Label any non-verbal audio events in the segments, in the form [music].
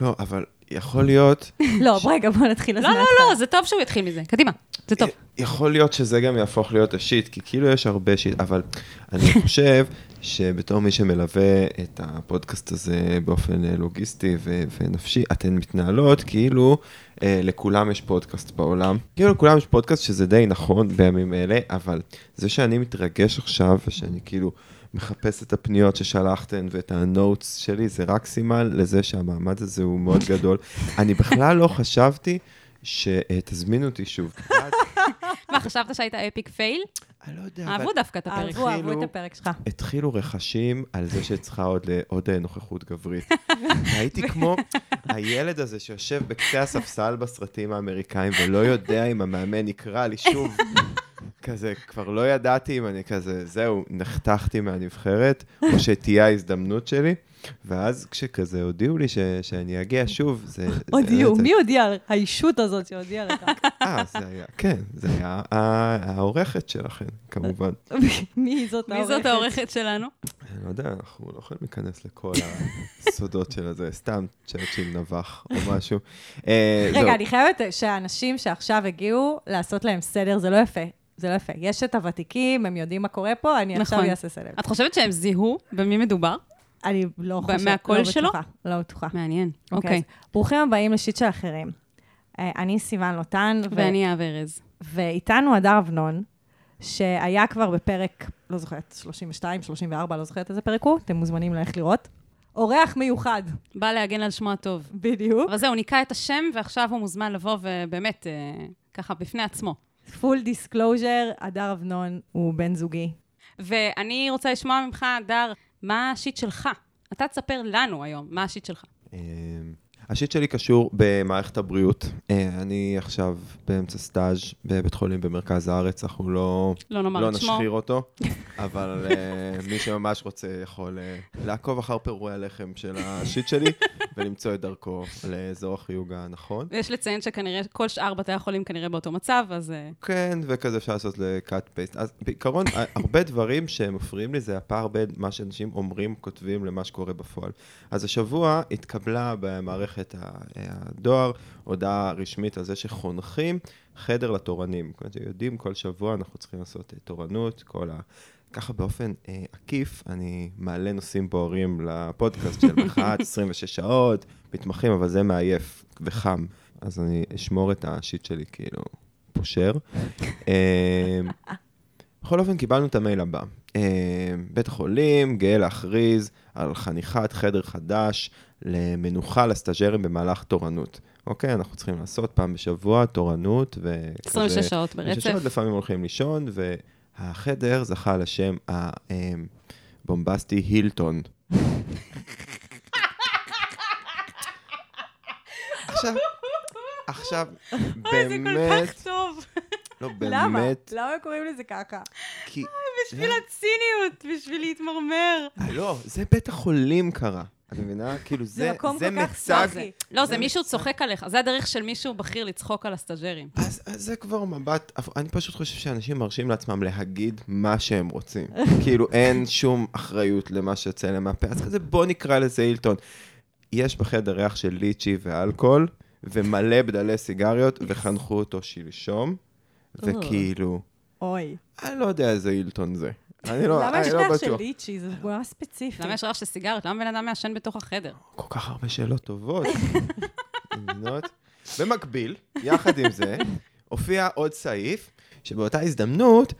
לא, אבל יכול להיות, [laughs] לא, רגע, בוא נתחיל. אז לא, לא. לא, זה טוב שהוא יתחיל מזה. קדימה, זה טוב. יכול להיות שזה גם יהפוך להיות ה shit, כי כאילו יש הרבה shit, אבל אני [laughs] חושב שבתור מי שמלווה את הפודקאסט הזה באופן אה, לוגיסטי ו- ונפשי, אתן מתנהלות כאילו אה, לכולם יש פודקאסט בעולם. כאילו לכולם יש פודקאסט, שזה די נכון בימים אלה, אבל זה שאני מתרגש עכשיו, ושאני כאילו מחפש את הפניות ששלחתן ואת ה notes שלי, זה רק סימן לזה שהמעמד הזה הוא מאוד [laughs] גדול. אני בכלל לא חשבתי שתזמינו אותי שוב. [laughs] מה, חשבת שהיית אפיק פייל? אני לא יודע, אבל אהבו דווקא את הפרק. אהבו, אהבו את הפרק שלך. התחילו רכשים על זה שצריכה עוד, עוד אה, נוכחות גברית. [laughs] הייתי כמו הילד הזה שיושב בקצה הספסל בסרטים האמריקאים ולא יודע אם המאמן יקרא לי שוב. כזה, כבר לא ידעתי אם אני כזה, זהו, נחתכתי מהנבחרת, או שתהיה ההזדמנות שלי. ואז כשכזה הודיעו לי ש, שאני אגיע שוב, זה... הודיעו, מי הודיע? האישות הזאת שהודיעה לך. אה, זה היה, כן, זה היה העורכת שלכם, כמובן. [laughs] מי זאת מי זאת העורכת שלנו? אני לא יודע, אנחנו לא יכולים להיכנס לכל הסודות של הזה, סתם צ'רצ'יל נבח או משהו. אה. רגע, אני חייבת שאנשים שעכשיו הגיעו, לעשות להם סדר, זה לא יפה. זה לא יפה. יש את הוותיקים, הם יודעים מה קורה פה, אני עכשיו נכון. אעשה סדר. את חושבת שהם זיהו במי מדובר? אני לא חושבת, מהקול לא שלו? בטוחה, לא בטוחה. מעניין. אוקיי. אוקיי. אז ברוכים הבאים לשיט של אחרים. אה, אני סיוון לוטן, ואני אהב ארז. ואיתנו הדר אבנון, שהיה כבר בפרק, לא זוכרת, 32, 34, לא זוכרת איזה פרק הוא, אתם מוזמנים ללכת לראות. אורח מיוחד, בא להגן על שמו הטוב. בדיוק. אבל זהו, ניקה את השם, ועכשיו הוא מוזמן לבוא ובאמת, אה, ככה, בפני עצמו. Full disclosure, הדר אבנון הוא בן זוגי. ואני רוצה לשמוע ממך, דר, מה ה shit שלך? אתה תספר לנו היום, מה השיט שלך. השיט שלי קשור במערכת הבריאות. אה, אני עכשיו באמצע סטאז' בבית חולים במרכז הארץ, אנחנו לא, לא נאמר לא את שמו. נשחיר אותו, [laughs] אבל אה, מי שממש רוצה יכול אה, לעקוב אחר פירורי הלחם של ה shit שלי [laughs] ולמצוא את דרכו לאזור החיוג הנכון. ויש לציין שכנראה כל שאר בתי החולים כנראה באותו מצב, אז... אה, כן, וכזה אפשר לעשות ל-cut paste. אז בעיקרון, הרבה דברים שמפריעים לי זה הפער בין מה שאנשים אומרים, כותבים, למה שקורה בפועל. אז השבוע התקבלה במערכת ה- הדואר הודעה רשמית על זה שחונכים חדר לתורנים. אומרת, יודעים כל שבוע אנחנו צריכים לעשות אה, תורנות, כל ה... ככה באופן אה, עקיף, אני מעלה נושאים בוערים לפודקאסט של מחאת [laughs] 26 שעות, מתמחים, אבל זה מעייף וחם. אז אני אשמור את השיט שלי כאילו פושר. [laughs] אה, בכל אופן, קיבלנו את המייל הבא. אה, בית החולים גאה להכריז על חניכת חדר חדש למנוחה לסטאג'רים במהלך תורנות. אוקיי, אנחנו צריכים לעשות פעם בשבוע תורנות, וכזה... 26 שעות 26 ברצף. שעות, לפעמים הולכים לישון, והחדר זכה לשם הבומבסטי הילטון. עכשיו, עכשיו, [laughs] אוי, זה כל באמת, כך טוב. לא, למה? באמת, למה הם קוראים לזה ככה? כי... בשביל הציניות, בשביל להתמרמר. אה, לא, זה בית החולים קרה. את מבינה? [laughs] כאילו, זה זה, מקום זה כל כך מצג... לא, זה מישהו צוחק עליך. זה הדרך של מישהו בכיר לצחוק על הסטאג'רים. אז, אז זה כבר מבט, אני פשוט חושב שאנשים מרשים לעצמם להגיד מה שהם רוצים. [laughs] כאילו, אין שום אחריות למה שיוצא להם מהפה. אז כזה, בוא נקרא לזה הילטון. יש בחדר ריח של ליצ'י ואלכוהול, ומלא בדלי סיגריות, וחנכו אותו שלשום, וכאילו, אוי. אני לא יודע איזה הילטון זה. אני לא, למה יש אני לא ריח של בטוח. ליצ'י? זה ממש ספציפי. למה יש ריח של סיגריות? למה בן אדם מעשן בתוך החדר? כל כך הרבה שאלות טובות. [laughs] במקביל, יחד עם זה, הופיע עוד סעיף, שבאותה הזדמנות,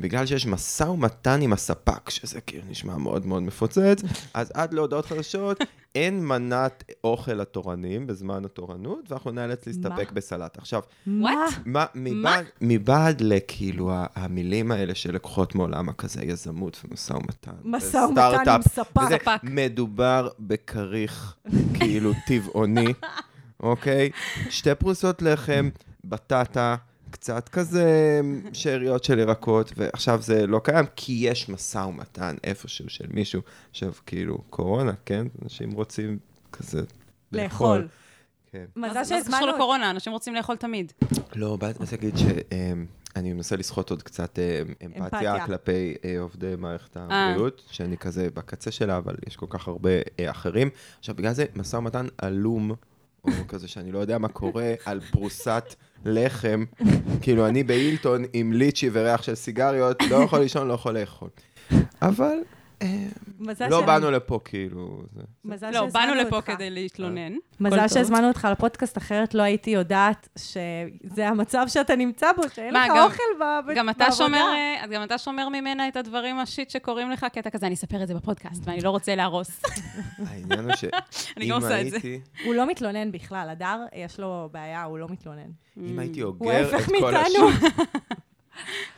בגלל שיש משא ומתן עם הספק, שזה כאילו נשמע מאוד מאוד מפוצץ, [laughs] אז עד להודעות חדשות, אין מנת אוכל לתורנים בזמן התורנות, ואנחנו נאלץ להסתפק? בסלט. עכשיו, מה? מבעד, מבעד לכאילו המילים האלה שלקוחות מעולם הכזה יזמות ומשא ומתן. משא ומתן עם ספק. וזה ספק. מדובר בכריך [laughs] כאילו טבעוני, אוקיי? שתי פרוסות לחם, בטטה, קצת כזה שאריות של ירקות, ועכשיו זה לא קיים, כי יש משא ומתן איפשהו של מישהו. עכשיו, כאילו, קורונה, כן? אנשים רוצים כזה לאכול. כן. מזל מה זה קשור שהזמנו... לקורונה? אנשים רוצים לאכול תמיד. לא, באתי להגיד ש... אמ, אני מנסה לסחוט עוד קצת אה, אמפתיה אמפתיה. כלפי אה, עובדי מערכת הבריאות, שאני כזה בקצה שלה, אבל יש כל כך הרבה אה, אחרים. עכשיו, בגלל זה משא ומתן עלום, או [laughs] כזה שאני לא יודע מה קורה, על פרוסת לחם. [laughs] כאילו, אני בהילטון עם ליצ'י וריח של סיגריות, לא יכול לישון, לא יכול לאכול. אבל לא ש- באנו לפה, כאילו. מזל לא, באנו לפה. כדי להתלונן. מזל. שהזמנו אותך לפודקאסט, אחרת לא הייתי יודעת שזה המצב שאתה נמצא בו, שאין מה, לך גם- אוכל ב- גם אתה בעבודה. אה, גם אתה שומר ממנה את הדברים השיט שקורים לך, כי אתה כזה, אני אספר את זה בפודקאסט, ואני לא רוצה להרוס. [laughs] העניין הוא [laughs] אני לא עושה את זה. הייתי- הוא לא מתלונן בכלל, הדר, יש לו בעיה, הוא לא מתלונן. אם הייתי הוא אוגר את כל מאיתנו. [laughs]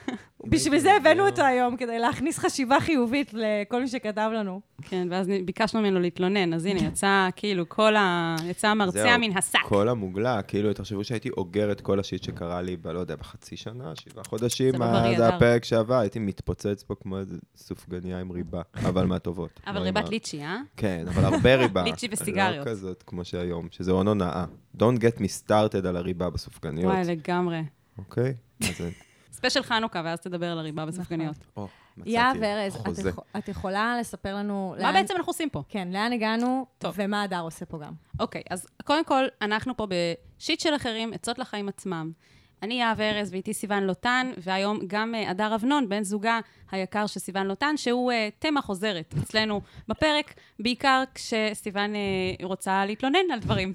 בשביל זה הבאנו אותו היום, כדי להכניס חשיבה חיובית לכל מי שכתב לנו. כן, ואז ביקשנו ממנו להתלונן, אז הנה, יצא כאילו כל ה... יצא המרצע מן השק. כל המוגלה, כאילו, תחשבו שהייתי אוגר את כל השיט שקרה לי, ב- לא יודע, בחצי שנה, שבעה חודשים, זה לא אדר. הפרק שעבר, הייתי מתפוצץ פה כמו איזה סופגניה עם ריבה, אבל מהטובות. אבל ריבת ליצ'י, אה? כן, אבל הרבה ריבה. [laughs] ליצ'י וסיגריות. לא כזאת כמו שהיום, שזה הון הונאה. Don't get me started על הריבה בסופגניות, וואי, לגמרי. אוקיי? אז ספיישל חנוכה, ואז תדבר על הריבה. או, מצאתי יהב ארז, את יכולה לספר לנו... מה בעצם אנחנו עושים פה? כן, לאן הגענו, טוב. ומה הדר עושה פה גם. אוקיי, אז קודם כל, אנחנו פה בשיט של אחרים, עצות לחיים עצמם. אני יהב ארז ואיתי סיון לוטן, והיום גם אה, הדר אבנון, בן זוגה היקר של סיון לוטן, שהוא אה, תמה חוזרת אצלנו בפרק, בעיקר כשסיון אה, רוצה להתלונן על דברים.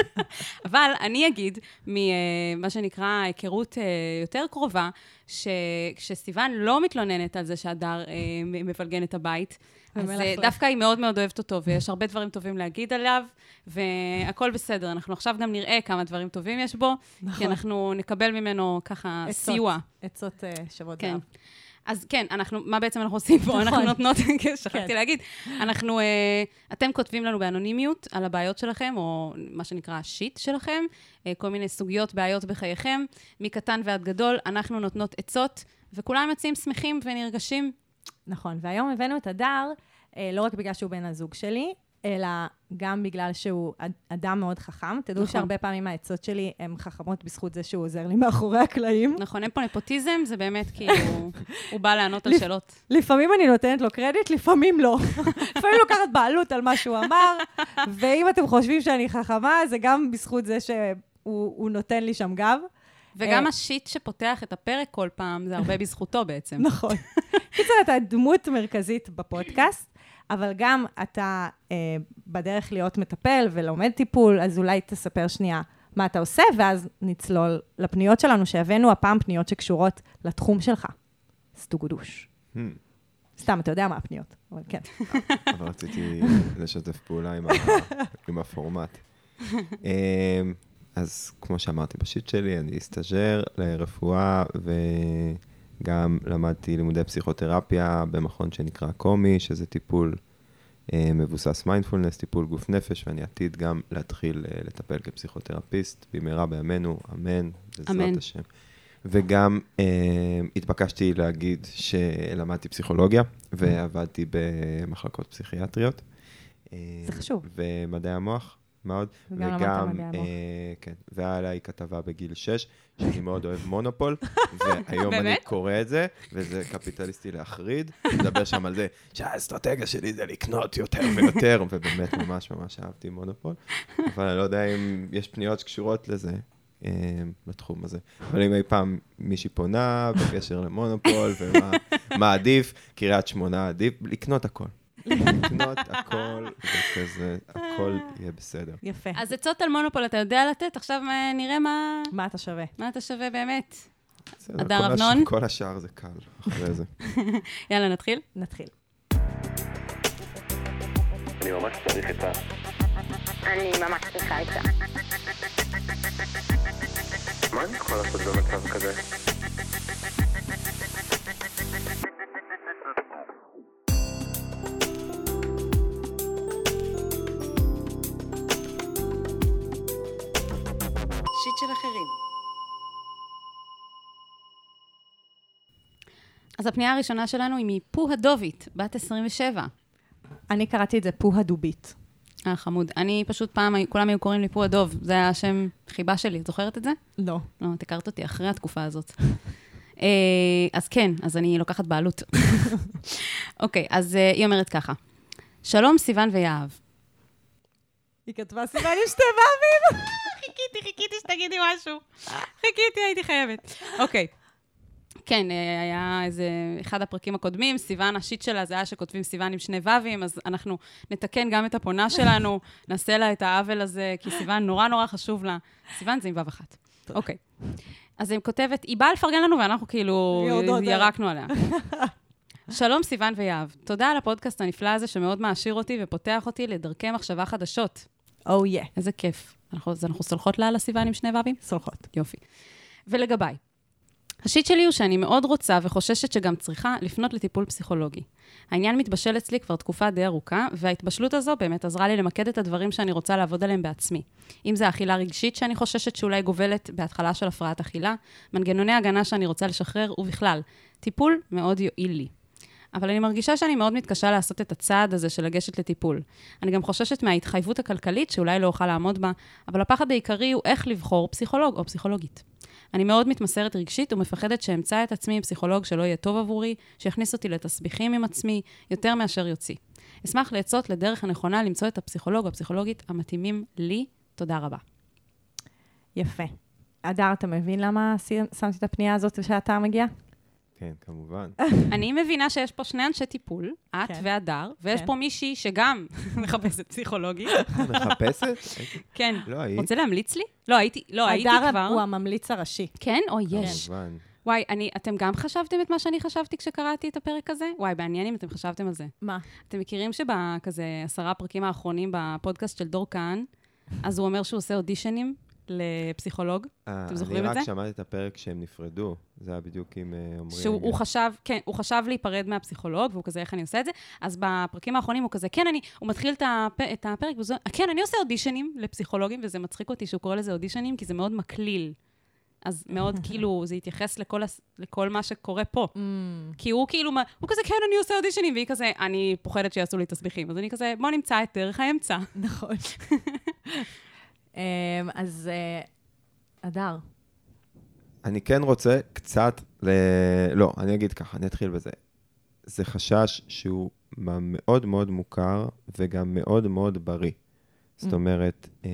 [laughs] אבל אני אגיד, ממה שנקרא היכרות יותר קרובה, שכשסיון לא מתלוננת על זה שהדר מפלגן את הבית, אז אה. דווקא היא מאוד מאוד אוהבת אותו, ויש הרבה דברים טובים להגיד עליו, והכל בסדר. אנחנו עכשיו גם נראה כמה דברים טובים יש בו, נכון. כי אנחנו נקבל ממנו ככה עצות. סיוע. עצות אה, שוות כן. זהב. אז כן, אנחנו, מה בעצם אנחנו עושים פה? נכון. אנחנו נותנות, [laughs] כן, שכחתי כן. להגיד, אנחנו, אה, אתם כותבים לנו באנונימיות על הבעיות שלכם, או מה שנקרא השיט שלכם, כל מיני סוגיות, בעיות בחייכם, מקטן ועד גדול, אנחנו נותנות עצות, וכולם יוצאים שמחים ונרגשים. נכון, והיום הבאנו את הדר, אה, לא רק בגלל שהוא בן הזוג שלי, אלא גם בגלל שהוא אד- אדם מאוד חכם. תדעו נכון. שהרבה פעמים העצות שלי הן חכמות בזכות זה שהוא עוזר לי מאחורי הקלעים. נכון, אין פה נפוטיזם, זה באמת כאילו, [laughs] הוא בא לענות על שאלות. לפעמים אני נותנת לו קרדיט, לפעמים לא. [laughs] לפעמים לוקחת בעלות על מה שהוא אמר, ואם אתם חושבים שאני חכמה, זה גם בזכות זה שהוא הוא נותן לי שם גב. וגם אה. השיט שפותח את הפרק כל פעם, זה הרבה [laughs] בזכותו בעצם. נכון. קיצר, אתה דמות מרכזית בפודקאסט, אבל גם אתה אה, בדרך להיות מטפל ולומד טיפול, אז אולי תספר שנייה מה אתה עושה, ואז נצלול לפניות שלנו, שהבאנו הפעם פניות שקשורות לתחום שלך. סטוגודוש. Hmm, סתם, אתה יודע מה הפניות, אבל כן. [laughs] אבל רציתי לשתף פעולה עם ה- עם הפורמט. [laughs] אז כמו שאמרתי ב shit שלי, אני סטאג'ר לרפואה, וגם למדתי לימודי פסיכותרפיה במכון שנקרא קומי, שזה טיפול אה, מבוסס מיינדפולנס, טיפול גוף נפש, ואני עתיד גם להתחיל אה, לטפל כפסיכותרפיסט במהרה בימינו, אמן, בעזרת אמן. השם. וגם אה, התבקשתי להגיד שלמדתי פסיכולוגיה ועבדתי במחלקות פסיכיאטריות. אה, זה חשוב. ומדעי המוח, מאוד. וגם למדת מדעי המוח. אה, כן, והיה עליי כתבה בגיל 6, שאני מאוד אוהב מונופול, [laughs] והיום אני? קורא את זה, וזה קפיטליסטי להחריד, מדבר שם על זה שהאסטרטגיה שלי זה לקנות יותר ויותר, ובאמת ממש ממש אהבתי מונופול, אבל אני לא יודע אם יש פניות שקשורות לזה. אה, בתחום הזה. אבל אם אי פעם מישהי פונה בקשר למונופול, ומה מה עדיף, קריית שמונה עדיף, לקנות הכל. לקנות הכל, וכזה, הכל יהיה בסדר. יפה. אז עצות על מונופול אתה יודע לתת, עכשיו אה, נראה מה, מה אתה שווה? מה אתה שווה באמת. הש- אבנון? כל השאר זה קל אחרי זה. [laughs] יאללה, נתחיל. נתחיל. אני ממש צריך עצה. אני ממש צריכה עצה. מה אני יכול לעשות במצב כזה? אז הפנייה הראשונה שלנו היא מפוה דובית, בת 27. אני קראתי את זה פוה דובית. אה, חמוד. אני פשוט פעם, כולם היו קוראים לי פוה דוב, זה היה השם חיבה שלי, את זוכרת את זה? לא. לא, את הכרת אותי אחרי התקופה הזאת. [laughs] אה, אז כן, אז אני לוקחת בעלות. [laughs] אוקיי, אז אה, היא אומרת ככה, שלום סיוון ויהב. היא כתבה סימן עם שתי ואבים. חיכיתי, חיכיתי שתגידי משהו. חיכיתי, הייתי חייבת. אוקיי. כן, אה, היה איזה, אחד הפרקים הקודמים, סיוון, השיט שלה זה היה שכותבים סיוון עם שני ו"ים, אז אנחנו נתקן גם את הפונה שלנו, [laughs] נעשה לה את העוול הזה, כי סיוון נורא נורא חשוב לה. סיוון זה עם ו"ו אחת. אוקיי. אז היא כותבת, היא באה לפרגן לנו ואנחנו כאילו עליה. ירקנו עליה. [laughs] שלום סיוון ויהב, תודה על הפודקאסט הנפלא הזה שמאוד מעשיר אותי ופותח אותי לדרכי מחשבה חדשות. או יא. איזה כיף. אנחנו, אז אנחנו סולחות לה על הסיוון עם שני ו"ים? סולחות. יופי. ולגביי, השיט שלי הוא שאני מאוד רוצה וחוששת שגם צריכה לפנות לטיפול פסיכולוגי. העניין מתבשל אצלי כבר תקופה די ארוכה, וההתבשלות הזו באמת עזרה לי למקד את הדברים שאני רוצה לעבוד עליהם בעצמי. אם זה אכילה רגשית שאני חוששת שאולי גובלת בהתחלה של הפרעת אכילה, מנגנוני הגנה שאני רוצה לשחרר, ובכלל, טיפול מאוד יועיל לי. אבל אני מרגישה שאני מאוד מתקשה לעשות את הצעד הזה של לגשת לטיפול. אני גם חוששת מההתחייבות הכלכלית, שאולי לא אוכל לעמוד בה, אבל הפחד העיקרי הוא איך לבחור פסיכולוג או פסיכולוגית. אני מאוד מתמסרת רגשית ומפחדת שאמצא את עצמי עם פסיכולוג שלא יהיה טוב עבורי, שיכניס אותי לתסביכים עם עצמי, יותר מאשר יוציא. אשמח לעצות לדרך הנכונה למצוא את הפסיכולוג או הפסיכולוגית המתאימים לי. תודה רבה. יפה. אדר, אתה מבין למה שמתי את הפנייה הזאת ושאתה מגיע? כן, כמובן. [laughs] אני מבינה שיש פה שני אנשי טיפול, את כן. והדר, ויש כן. פה מישהי שגם [laughs] מחפשת פסיכולוגית. [laughs] מחפשת? הייתי- כן. לא היית. רוצה להמליץ לי? לא, הייתי, לא, הייתי כבר. הוא הממליץ הראשי. כן? או יש. כמובן. וואי, אני, אתם גם חשבתם את מה שאני חשבתי כשקראתי את הפרק הזה? וואי, מעניין אם אתם חשבתם על זה. מה? אתם מכירים שבכזה עשרה פרקים האחרונים בפודקאסט של דור כהן, אז הוא אומר שהוא עושה אודישנים לפסיכולוג? אה, אתם זוכרים את אני זה? רק שמעתי את הפרק שהם נפרדו. זה היה בדיוק עם אה, עמרי. שהוא חשב, כן, הוא חשב להיפרד מהפסיכולוג, והוא כזה, איך אני עושה את זה? אז בפרקים האחרונים הוא כזה, כן, אני, הוא מתחיל את, הפ, את הפרק, וזה, כן, אני עושה אודישנים לפסיכולוגים, וזה מצחיק אותי שהוא קורא לזה אודישנים, כי זה מאוד מקליל. אז מאוד, [laughs] כאילו, זה התייחס לכל, הס- לכל מה שקורה פה. Mm. כי הוא כאילו, מה- הוא כזה, כן, אני עושה אודישנים, והיא כזה, אני פוחדת שיעשו לי תסביכים. אז אני כזה, בוא נמצא את דרך האמצע. [laughs] נכון. [laughs] אמ, אז אה, אדר, אני כן רוצה קצת ל... לא, אני אגיד ככה, אני אתחיל בזה. זה חשש שהוא מאוד מאוד מוכר וגם מאוד מאוד בריא. זאת Mm. אומרת, אמ,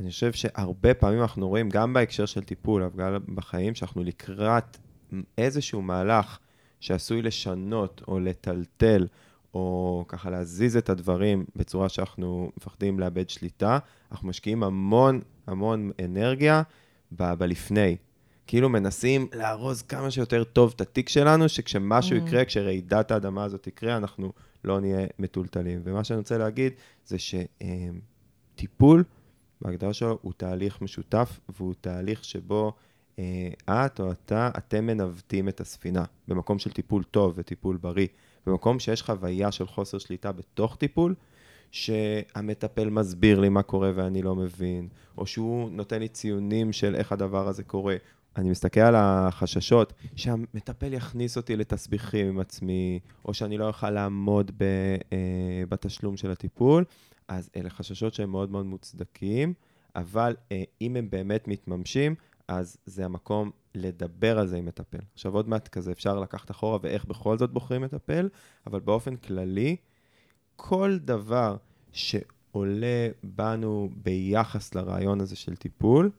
אני חושב שהרבה פעמים אנחנו רואים, גם בהקשר של טיפול, אבל גם בחיים, שאנחנו לקראת איזשהו מהלך שעשוי לשנות או לטלטל, או ככה להזיז את הדברים בצורה שאנחנו מפחדים לאבד שליטה, אנחנו משקיעים המון המון אנרגיה ב- בלפני. כאילו מנסים לארוז כמה שיותר טוב את התיק שלנו, שכשמשהו Mm. יקרה, כשרעידת האדמה הזאת תקרה, אנחנו לא נהיה מטולטלים. ומה שאני רוצה להגיד זה שטיפול, בהגדרה שלו, הוא תהליך משותף, והוא תהליך שבו את או אתה, אתם מנווטים את הספינה, במקום של טיפול טוב וטיפול בריא. במקום שיש חוויה של חוסר שליטה בתוך טיפול, שהמטפל מסביר לי מה קורה ואני לא מבין, או שהוא נותן לי ציונים של איך הדבר הזה קורה. אני מסתכל על החששות שהמטפל יכניס אותי לתסביכים עם עצמי, או שאני לא אוכל לעמוד ב, אה, בתשלום של הטיפול, אז אלה חששות שהם מאוד מאוד מוצדקים, אבל אה, אם הם באמת מתממשים, אז זה המקום לדבר על זה עם מטפל. עכשיו עוד מעט כזה אפשר לקחת אחורה ואיך בכל זאת בוחרים מטפל, אבל באופן כללי, כל דבר שעולה בנו ביחס לרעיון הזה של טיפול,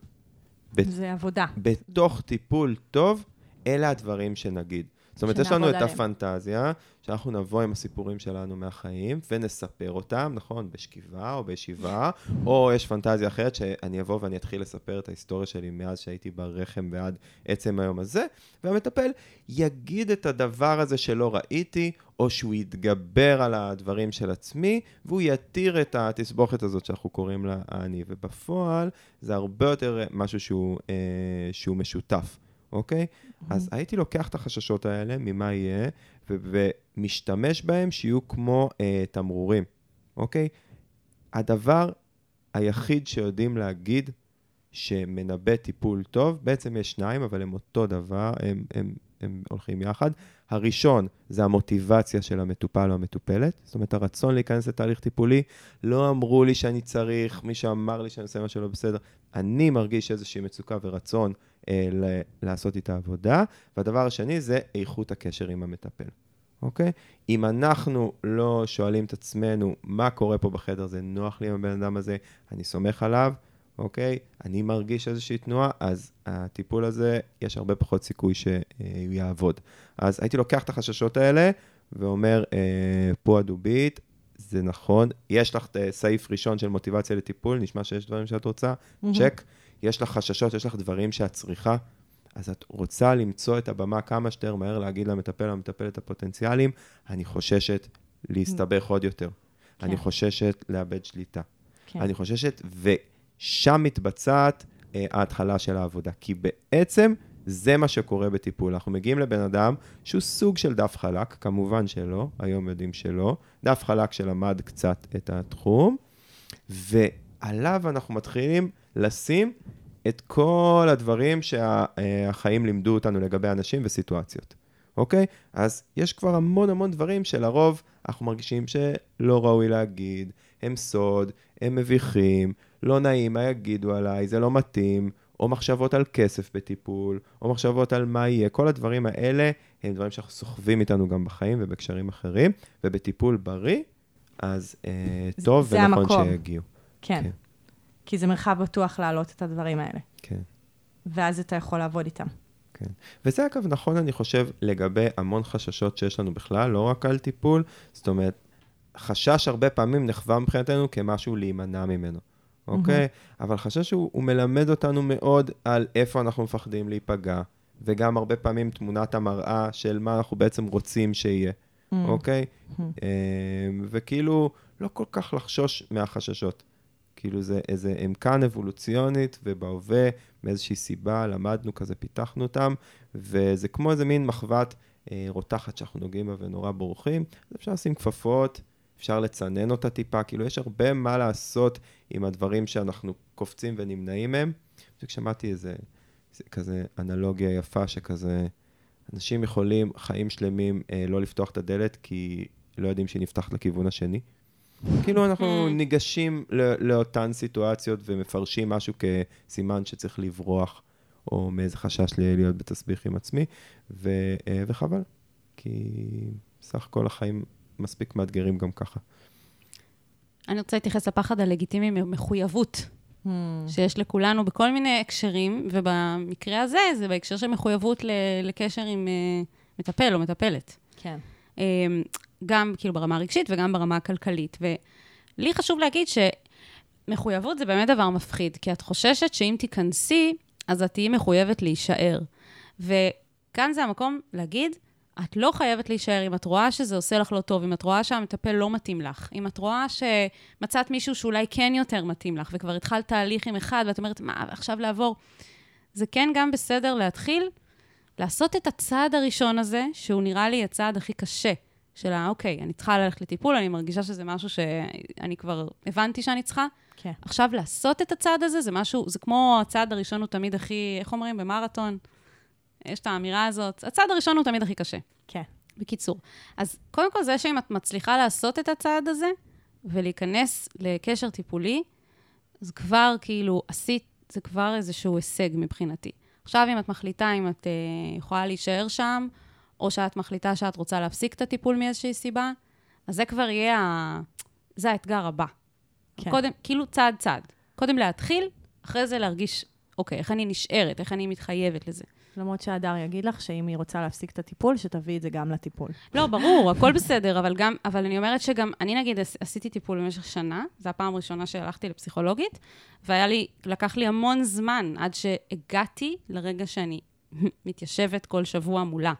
בת- זה עבודה. בתוך טיפול טוב, אלה הדברים שנגיד. זאת אומרת, יש לנו שנעבוד את עליהם. הפנטזיה, שאנחנו נבוא עם הסיפורים שלנו מהחיים, ונספר אותם, נכון, בשכיבה או בישיבה, או יש פנטזיה אחרת שאני אבוא ואני אתחיל לספר את ההיסטוריה שלי מאז שהייתי ברחם ועד עצם היום הזה, והמטפל יגיד את הדבר הזה שלא ראיתי, או שהוא יתגבר על הדברים של עצמי, והוא יתיר את התסבוכת הזאת שאנחנו קוראים לה אני. ובפועל, זה הרבה יותר משהו שהוא, אה, שהוא משותף, אוקיי? אז הייתי לוקח את החששות האלה, ממה יהיה, ו- ומשתמש בהם שיהיו כמו אה, תמרורים, אוקיי? הדבר היחיד שיודעים להגיד שמנבא טיפול טוב, בעצם יש שניים, אבל הם אותו דבר, הם, הם, הם הולכים יחד. הראשון זה המוטיבציה של המטופל או המטופלת, זאת אומרת, הרצון להיכנס לתהליך טיפולי. לא אמרו לי שאני צריך, מישהו אמר לי שאני עושה משהו לא בסדר. אני מרגיש איזושהי מצוקה ורצון ל- לעשות איתה עבודה. והדבר השני זה איכות הקשר עם המטפל, אוקיי? אם אנחנו לא שואלים את עצמנו מה קורה פה בחדר, זה נוח לי עם הבן אדם הזה, אני סומך עליו, אוקיי? אני מרגיש איזושהי תנועה, אז הטיפול הזה, יש הרבה פחות סיכוי שהוא יעבוד. אז הייתי לוקח את החששות האלה ואומר, אה, פה הדובית, זה נכון, יש לך אה, סעיף ראשון של מוטיבציה לטיפול, נשמע שיש דברים שאת רוצה, צ'ק. יש לך חששות, יש לך דברים שאת צריכה, אז את רוצה למצוא את הבמה כמה שיותר מהר, להגיד למטפל, למטפלת הפוטנציאליים, אני חוששת להסתבך עוד יותר. אני חוששת לאבד שליטה. כן. אני חוששת, ושם מתבצעת אה, ההתחלה של העבודה. כי בעצם זה מה שקורה בטיפול. אנחנו מגיעים לבן אדם שהוא סוג של דף חלק, כמובן שלא, היום יודעים שלא, דף חלק שלמד קצת את התחום, ועליו אנחנו מתחילים לשים את כל הדברים שהחיים לימדו אותנו לגבי אנשים וסיטואציות, אוקיי? אז יש כבר המון המון דברים שלרוב אנחנו מרגישים שלא ראוי להגיד, הם סוד, הם מביכים, לא נעים, מה יגידו עליי, זה לא מתאים, או מחשבות על כסף בטיפול, או מחשבות על מה יהיה, כל הדברים האלה הם דברים שאנחנו סוחבים איתנו גם בחיים ובקשרים אחרים, ובטיפול בריא, אז אה, טוב ונכון המקום. שיגיעו. כן. כן. כי זה מרחב בטוח להעלות את הדברים האלה. כן. ואז אתה יכול לעבוד איתם. כן. וזה אגב נכון, אני חושב, לגבי המון חששות שיש לנו בכלל, לא רק על טיפול, זאת אומרת, חשש הרבה פעמים נחווה מבחינתנו כמשהו להימנע ממנו, אוקיי? אבל חשש הוא, הוא מלמד אותנו מאוד על איפה אנחנו מפחדים להיפגע, וגם הרבה פעמים תמונת המראה של מה אנחנו בעצם רוצים שיהיה, אוקיי? אמ, וכאילו, לא כל כך לחשוש מהחששות. כאילו זה איזה, הם אבולוציונית, ובהווה, מאיזושהי סיבה, למדנו כזה, פיתחנו אותם, וזה כמו איזה מין מחבת אה, רותחת שאנחנו נוגעים בה ונורא בורחים, אז אפשר לשים כפפות, אפשר לצנן אותה טיפה, כאילו יש הרבה מה לעשות עם הדברים שאנחנו קופצים ונמנעים מהם. בדיוק שמעתי איזה, איזה כזה אנלוגיה יפה שכזה, אנשים יכולים חיים שלמים אה, לא לפתוח את הדלת כי לא יודעים שהיא נפתחת לכיוון השני. כאילו אנחנו ניגשים ל- לאותן סיטואציות ומפרשים משהו כסימן שצריך לברוח, או מאיזה חשש להיות בתסביך עם עצמי, ו- אה, וחבל, כי סך הכל החיים מספיק מאתגרים גם ככה. אני רוצה להתייחס לפחד הלגיטימי ממחויבות שיש לכולנו בכל מיני הקשרים, ובמקרה הזה, זה בהקשר של מחויבות ל- לקשר עם אה, מטפל או מטפלת. כן. אה, גם כאילו ברמה הרגשית וגם ברמה הכלכלית. ולי חשוב להגיד שמחויבות זה באמת דבר מפחיד, כי את חוששת שאם תיכנסי, אז את תהיי מחויבת להישאר. וכאן זה המקום להגיד, את לא חייבת להישאר אם את רואה שזה עושה לך לא טוב, אם את רואה שהמטפל לא מתאים לך, אם את רואה שמצאת מישהו שאולי כן יותר מתאים לך, וכבר התחלת תהליך עם אחד, ואת אומרת, מה, עכשיו לעבור? זה כן גם בסדר להתחיל לעשות את הצעד הראשון הזה, שהוא נראה לי הצעד הכי קשה, של ה, אוקיי, אני צריכה ללכת לטיפול, אני מרגישה שזה משהו שאני כבר הבנתי שאני צריכה. כן. עכשיו, לעשות את הצעד הזה, זה משהו, זה כמו הצעד הראשון הוא תמיד הכי, איך אומרים, במרתון? יש את האמירה הזאת, הצעד הראשון הוא תמיד הכי קשה. כן. בקיצור. אז קודם כל, זה שאם את מצליחה לעשות את הצעד הזה, ולהיכנס לקשר טיפולי, אז כבר כאילו עשית, זה כבר איזשהו הישג מבחינתי. עכשיו, אם את מחליטה אם את uh, יכולה להישאר שם, או שאת מחליטה שאת רוצה להפסיק את הטיפול מאיזושהי סיבה, אז זה כבר יהיה, ה... זה האתגר הבא. כן. קודם, כאילו צעד צעד. קודם להתחיל, אחרי זה להרגיש, אוקיי, איך אני נשארת, איך אני מתחייבת לזה. למרות שהדר יגיד לך שאם היא רוצה להפסיק את הטיפול, שתביאי את זה גם לטיפול. לא, ברור, הכל בסדר, אבל גם, אבל אני אומרת שגם, אני נגיד עש- עשיתי טיפול במשך שנה, זו הפעם הראשונה שהלכתי לפסיכולוגית, והיה לי, לקח לי המון זמן עד שהגעתי לרגע שאני [laughs] מתיישבת כל שבוע מולה.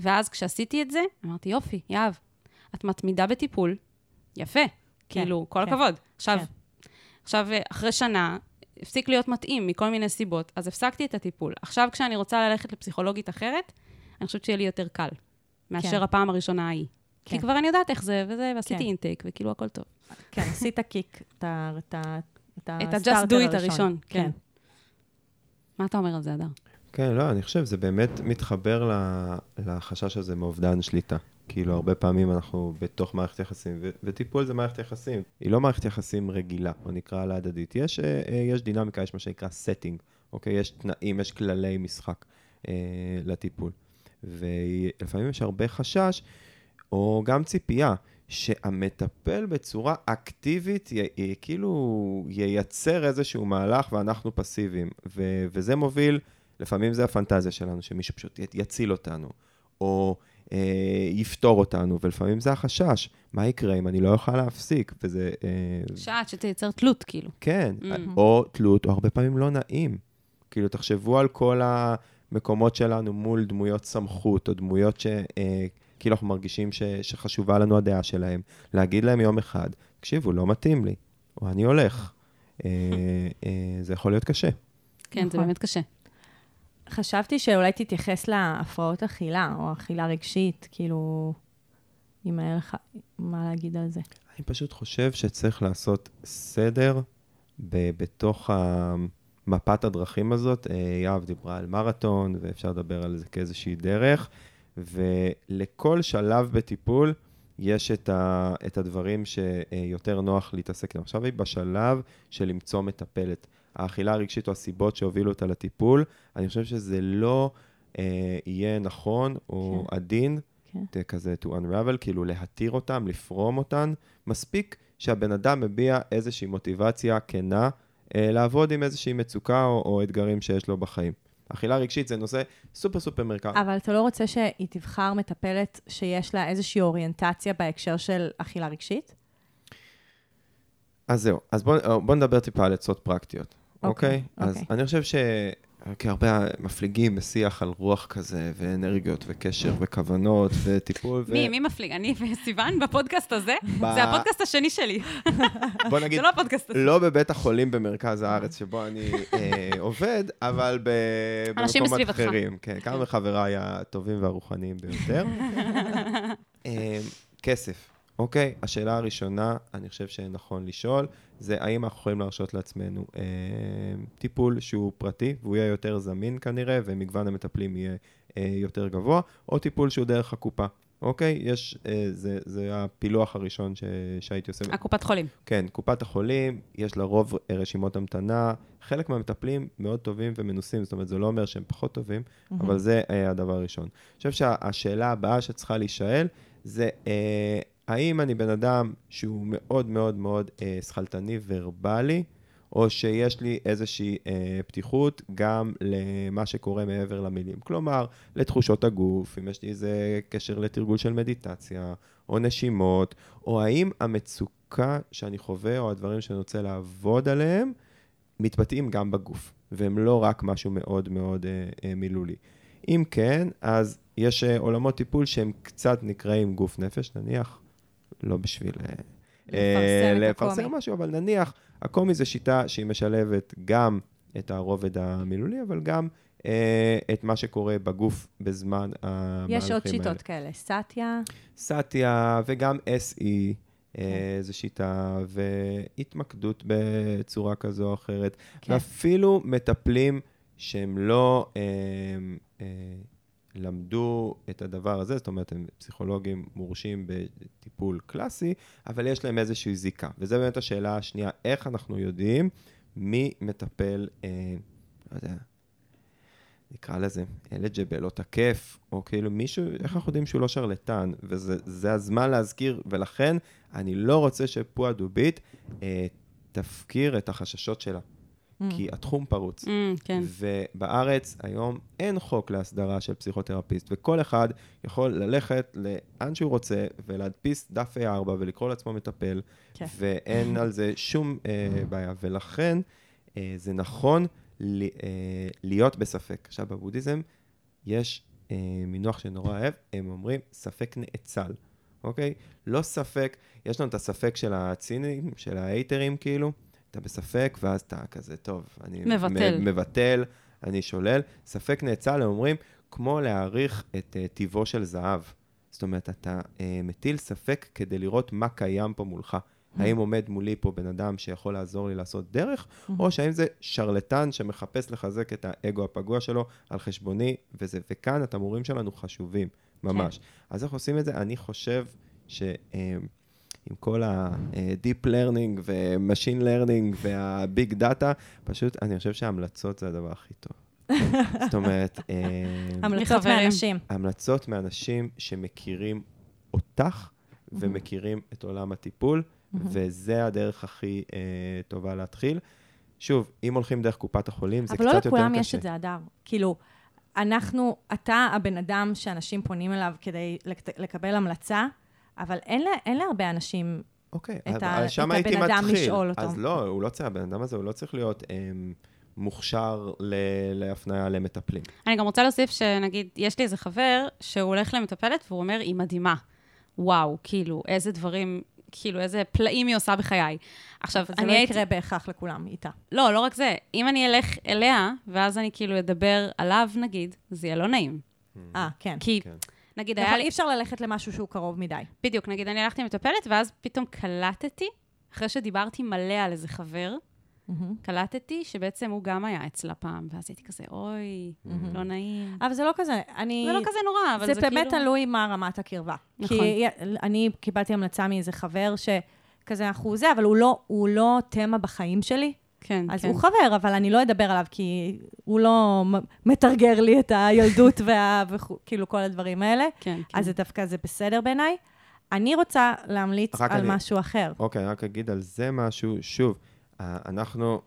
ואז כשעשיתי את זה, אמרתי, יופי, יהב, את מתמידה בטיפול, יפה, כן, כאילו, כל כן, הכבוד. עכשיו, כן. עכשיו, אחרי שנה, הפסיק להיות מתאים מכל מיני סיבות, אז הפסקתי את הטיפול. עכשיו, כשאני רוצה ללכת לפסיכולוגית אחרת, אני חושבת שיהיה לי יותר קל, מאשר כן. הפעם הראשונה ההיא. כן. כי כבר אני יודעת איך זה, וזה, ועשיתי כן. אינטייק, וכאילו הכל טוב. כן, עשית קיק, את ה... את ה... את ה-just הסטארטר do it הראשון, כן. מה אתה אומר על זה, אדר? כן, לא, אני חושב, זה באמת מתחבר לחשש הזה מאובדן שליטה. כאילו, הרבה פעמים אנחנו בתוך מערכת יחסים, וטיפול זה מערכת יחסים. היא לא מערכת יחסים רגילה, או נקרא לה הדדית. יש, אה, אה, יש דינמיקה, יש מה שנקרא setting, אוקיי? יש תנאים, יש כללי משחק אה, לטיפול. ולפעמים יש הרבה חשש, או גם ציפייה, שהמטפל בצורה אקטיבית, י, י, כאילו ייצר איזשהו מהלך ואנחנו פסיביים. ו, וזה מוביל, לפעמים זה הפנטזיה שלנו, שמישהו פשוט יציל אותנו, או אה, יפתור אותנו, ולפעמים זה החשש, מה יקרה אם אני לא אוכל להפסיק, וזה... אה, שעה שתייצר תלות, כאילו. כן, Mm. או תלות, או הרבה פעמים לא נעים. כאילו, תחשבו על כל המקומות שלנו מול דמויות סמכות, או דמויות שכאילו אנחנו מרגישים ש, שחשובה לנו הדעה שלהם, להגיד להם יום אחד, תקשיבו, לא מתאים לי, או אני הולך. אה, אה, זה יכול להיות קשה. כן, זה נכון. באמת קשה. חשבתי שאולי תתייחס להפרעות אכילה, או אכילה רגשית, כאילו, אם היה לך מה להגיד על זה. אני פשוט חושב שצריך לעשות סדר ב- בתוך מפת הדרכים הזאת. אה, יהב דיברה על מרתון, ואפשר לדבר על זה כאיזושהי דרך, ולכל שלב בטיפול יש את, ה- את הדברים שיותר נוח להתעסק איתם. עכשיו היא בשלב של למצוא מטפלת. האכילה הרגשית או הסיבות שהובילו אותה לטיפול, אני חושב שזה לא אה, יהיה נכון או כן. עדין כן. כזה to unravel, כאילו להתיר אותם, לפרום אותן. מספיק שהבן אדם מביע איזושהי מוטיבציה כנה אה, לעבוד עם איזושהי מצוקה או, או אתגרים שיש לו בחיים. אכילה רגשית זה נושא סופר סופר מרכז. אבל אתה לא רוצה שהיא תבחר מטפלת שיש לה איזושהי אוריינטציה בהקשר של אכילה רגשית? אז זהו, אז בואו בוא נדבר טיפה על עצות פרקטיות, אוקיי, אוקיי? אז אוקיי. אני חושב ש... כי הרבה מפליגים בשיח על רוח כזה, ואנרגיות, וקשר, וכוונות, וטיפול, ו... מי, מי מפליג? אני וסיוון בפודקאסט הזה? ב- זה הפודקאסט השני שלי. בוא נגיד, זה לא הפודקאסט הזה. לא בבית החולים במרכז הארץ שבו אני אה, עובד, אבל ב... אנשים במקומות. אחרים. כן, כמה מחבריי הטובים והרוחניים ביותר. [laughs] אה, כסף, אוקיי? השאלה הראשונה, אני חושב שנכון לשאול, זה האם אנחנו יכולים להרשות לעצמנו אה, טיפול שהוא פרטי, והוא יהיה יותר זמין כנראה, ומגוון המטפלים יהיה אה, יותר גבוה, או טיפול שהוא דרך הקופה. אוקיי? יש, אה, זה, זה הפילוח הראשון ש, שהייתי עושה. הקופת חולים. כן, קופת החולים, יש לרוב אה, רשימות המתנה. חלק מהמטפלים מאוד טובים ומנוסים, זאת אומרת, זה לא אומר שהם פחות טובים, אבל זה אה, הדבר הראשון. אני חושב שהשאלה הבאה שצריכה להישאל, זה אה, האם אני בן אדם שהוא מאוד מאוד מאוד אה, שכלתני ורבלי, או שיש לי איזושהי אה, פתיחות גם למה שקורה מעבר למילים. כלומר, לתחושות הגוף, אם יש לי איזה קשר לתרגול של מדיטציה, או נשימות, או האם המצוקה שאני חווה, או הדברים שאני רוצה לעבוד עליהם, מתבטאים גם בגוף, והם לא רק משהו מאוד מאוד אה, אה, מילולי. אם כן, אז יש אה, עולמות טיפול שהם קצת נקראים גוף נפש, נניח, לא בשביל אה, אה, לפרסם. משהו, אבל נניח, הקומי זה שיטה שהיא משלבת גם את הרובד המילולי, אבל גם אה, את מה שקורה בגוף בזמן המהלכים האלה. יש עוד שיטות כאלה, סטיה, סאטיה וגם SE, כן. אה, זו שיטה, והתמקדות בצורה כזו או אחרת, כן. ואפילו מטפלים שהם לא אה, אה, למדו את הדבר הזה, זאת אומרת, הם פסיכולוגים מורשים בטיפול קלאסי, אבל יש להם איזושהי זיקה. וזו באמת השאלה השנייה, איך אנחנו יודעים מי מטפל, אה, לא יודע, נקרא לזה, אלג'בל או תקף, או כאילו מישהו, איך אנחנו יודעים שהוא לא שרלטן? וזה זה הזמן להזכיר, ולכן אני לא רוצה שפועה דובית אה, תפקיר את החששות שלה. כי התחום פרוץ. Mm, כן. ובארץ היום אין חוק להסדרה של פסיכותרפיסט, וכל אחד יכול ללכת לאן שהוא רוצה ולהדפיס דף A4 ולקרוא לעצמו מטפל, כן. ואין [laughs] על זה שום אה, בעיה. ולכן אה, זה נכון ל, אה, להיות בספק. עכשיו, בבודהיזם יש אה, מינוח שנורא אוהב, הם אומרים ספק נאצל, אוקיי? לא ספק, יש לנו את הספק של הצינים, של ההייטרים כאילו, אתה בספק, ואז אתה כזה, טוב, אני מבטל. מבטל, אני שולל. ספק נאצל, הם אומרים, כמו להעריך את uh, טיבו של זהב. זאת אומרת, אתה uh, מטיל ספק כדי לראות מה קיים פה מולך. האם עומד מולי פה בן אדם שיכול לעזור לי לעשות דרך, או שהאם זה שרלטן שמחפש לחזק את האגו הפגוע שלו על חשבוני, וזה, וכאן התמרורים שלנו חשובים, ממש. אז איך עושים את זה? אני חושב שאם עם כל ה-deep learning ו-machine learning וה-big data, פשוט אני חושב שההמלצות זה הדבר הכי טוב. [laughs] זאת אומרת, אה, המלצות. מאנשים. המלצות מאנשים שמכירים אותך ומכירים את עולם הטיפול, וזה הדרך הכי אה, טובה להתחיל. שוב, אם הולכים דרך קופת החולים, זה קצת אבל יותר לא קשה. לכולם יש את זה, הדר. כאילו, אנחנו, אתה הבן אדם שאנשים פונים אליו כדי לק- לקבל המלצה, אבל אין, לה, אין להרבה אנשים אוקיי, את אבל ה- שם את הבן אדם מתחיל. לשאול אותו. אז לא, הוא לא צריך, הבן אדם הזה, הוא לא צריך להיות אמ, מוכשר ל- להפניה למטפלים. אני גם רוצה להוסיף שנגיד, יש לי איזה חבר שהוא הולך למטפלת והוא אומר, היא מדהימה. וואו, כאילו, איזה דברים, כאילו, איזה פלאים היא עושה בחיי. עכשיו, אבל זה אני לא הייתי... יקרה בהכרח לכולם איתה. לא, לא רק זה. אם אני אלך אליה, ואז אני כאילו אדבר עליו, נגיד, זה יהיה לא נעים. אה, כן. כי, כן. נגיד, היה נכון, לי... אי אפשר ללכת למשהו שהוא קרוב מדי. בדיוק, נגיד, אני הלכתי למטפלת, ואז פתאום קלטתי, אחרי שדיברתי מלא על איזה חבר, קלטתי שבעצם הוא גם היה אצלה פעם, ואז הייתי כזה, אוי, לא נעים. אבל זה לא כזה, אני... זה לא כזה נורא, אבל זה, זה כאילו... באמת תלוי מה רמת הקרבה. נכון. כי אני קיבלתי המלצה מאיזה חבר שכזה אנחנו זה, אבל הוא לא, הוא לא תמה בחיים שלי. כן, אז כן. הוא חבר, אבל אני לא אדבר עליו, כי הוא לא מתרגר לי את הילדות [laughs] וה... וכו- כאילו כל הדברים האלה. כן, כן. אז זה דווקא זה בסדר בעיניי. אני רוצה להמליץ על אני- משהו אחר. אוקיי, אני רק אגיד על זה משהו. שוב, אנחנו,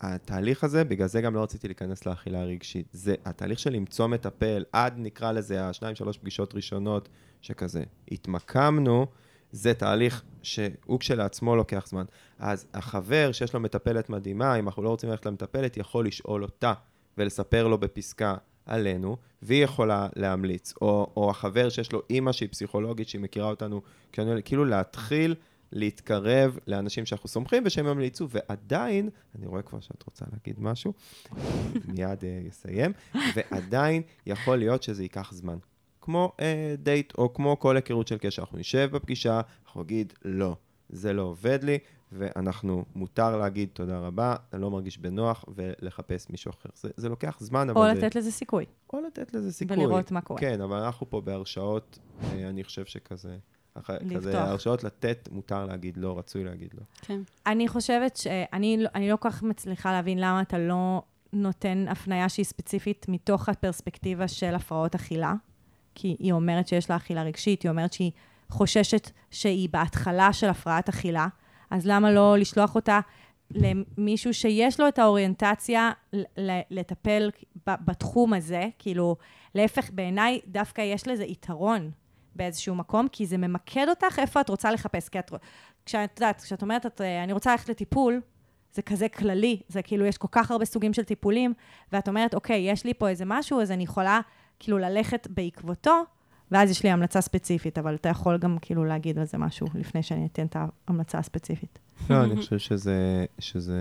התהליך הזה, בגלל זה גם לא רציתי להיכנס לאכילה הרגשית. זה התהליך של למצוא מטפל, עד נקרא לזה השניים, שלוש פגישות ראשונות, שכזה התמקמנו, זה תהליך שהוא כשלעצמו לוקח זמן. אז החבר שיש לו מטפלת מדהימה, אם אנחנו לא רוצים ללכת למטפלת, יכול לשאול אותה ולספר לו בפסקה עלינו, והיא יכולה להמליץ. או, או החבר שיש לו אימא שהיא פסיכולוגית, שהיא מכירה אותנו, כאילו להתחיל להתקרב לאנשים שאנחנו סומכים ושהם ימליצו, ועדיין, אני רואה כבר שאת רוצה להגיד משהו, מיד אה, אסיים, ועדיין יכול להיות שזה ייקח זמן. כמו אה, דייט, או כמו כל היכרות של קשר. אנחנו נשב בפגישה, אנחנו נגיד, לא, זה לא עובד לי, ואנחנו, מותר להגיד תודה רבה, אני לא מרגיש בנוח, ולחפש מישהו אחר. זה, זה לוקח זמן, אבל... או זה, לתת לזה סיכוי. או לתת לזה סיכוי. ולראות מה קורה. כן, אבל אנחנו פה בהרשאות, אה, אני חושב שכזה... אח- כזה לפתוח. הרשאות לתת, מותר להגיד לא, רצוי להגיד לא. כן. אני חושבת שאני אני לא כל כך מצליחה להבין למה אתה לא נותן הפניה שהיא ספציפית מתוך הפרספקטיבה של הפרעות אכילה. כי היא אומרת שיש לה אכילה רגשית, היא אומרת שהיא חוששת שהיא בהתחלה של הפרעת אכילה, אז למה לא לשלוח אותה למישהו שיש לו את האוריינטציה לטפל בתחום הזה? כאילו, להפך, בעיניי דווקא יש לזה יתרון באיזשהו מקום, כי זה ממקד אותך איפה את רוצה לחפש. כי את, כשאת יודעת, כשאת אומרת, את, אה, אני רוצה ללכת לטיפול, זה כזה כללי, זה כאילו, יש כל כך הרבה סוגים של טיפולים, ואת אומרת, אוקיי, יש לי פה איזה משהו, אז אני יכולה כאילו ללכת בעקבותו, ואז יש לי המלצה ספציפית, אבל אתה יכול גם כאילו להגיד על זה משהו לפני שאני אתן את ההמלצה הספציפית. לא, אני חושב שזה, שזה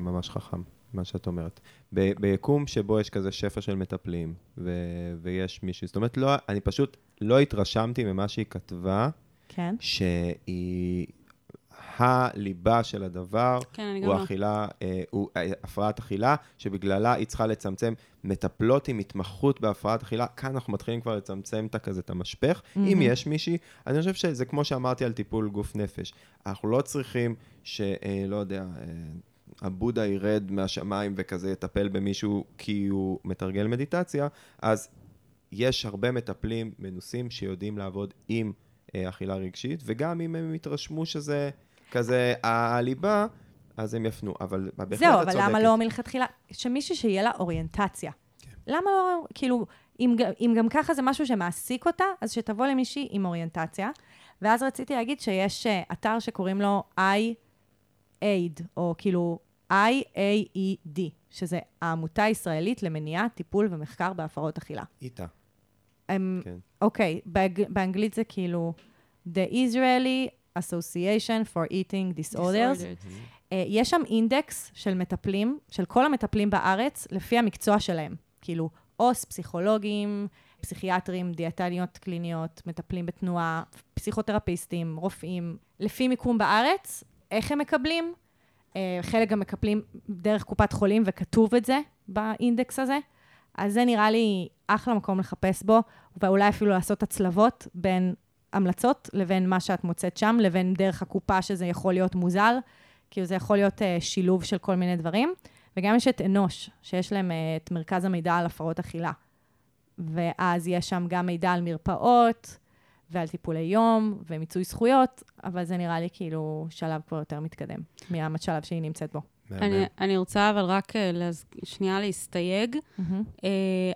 ממש חכם, מה שאת אומרת. ב- ביקום שבו יש כזה שפע של מטפלים, ו- ויש מישהו, זאת אומרת, לא, אני פשוט לא התרשמתי ממה שהיא כתבה, כן? שהיא הליבה של הדבר, כן, הוא לא. אכילה, אה, הוא אה, הפרעת אכילה, שבגללה היא צריכה לצמצם מטפלות עם התמחות בהפרעת אכילה. כאן אנחנו מתחילים כבר לצמצם את כזה את המשפך. Mm-hmm. אם יש מישהי, אני חושב שזה כמו שאמרתי על טיפול גוף נפש. אנחנו לא צריכים ש... אה, לא יודע... אה, הבודה ירד מהשמיים וכזה יטפל במישהו כי הוא מתרגל מדיטציה, אז יש הרבה מטפלים מנוסים שיודעים לעבוד עם אה, אכילה רגשית, וגם אם הם יתרשמו שזה כזה הליבה, אז הם יפנו. אבל בהחלט את זהו, צודקת. אבל למה לא מלכתחילה? שמישהי שיהיה לה אוריינטציה. למה לא, כאילו, אם, אם גם ככה זה משהו שמעסיק אותה, אז שתבוא למישהי עם אוריינטציה. ואז רציתי להגיד שיש אה, אתר שקוראים לו I-AID, או כאילו I-A-E-D, שזה העמותה הישראלית למניעה, טיפול ומחקר בהפרעות אכילה. איתה, הם, כן. אוקיי, באנגלית זה כאילו The Israeli Association for Eating Disorders. אה, יש שם אינדקס של מטפלים, של כל המטפלים בארץ, לפי המקצוע שלהם. כאילו, עו"ס, פסיכולוגים, פסיכיאטרים, דיאטניות קליניות, מטפלים בתנועה, פסיכותרפיסטים, רופאים, לפי מיקום בארץ, איך הם מקבלים? אה, חלק גם מקבלים דרך קופת חולים, וכתוב את זה באינדקס הזה. אז זה נראה לי אחלה מקום לחפש בו, ואולי אפילו לעשות הצלבות בין ההמלצות, לבין מה שאת מוצאת שם, לבין דרך הקופה שזה יכול להיות מוזל, כאילו זה יכול להיות uh, שילוב של כל מיני דברים. וגם יש את אנוש, שיש להם uh, את מרכז המידע על הפרעות אכילה. ואז יש שם גם מידע על מרפאות, ועל טיפולי יום, ומיצוי זכויות, אבל זה נראה לי כאילו שלב כבר יותר מתקדם מהשלב שהיא נמצאת בו. אני, אני רוצה אבל רק אה, להז... שנייה להסתייג. אה,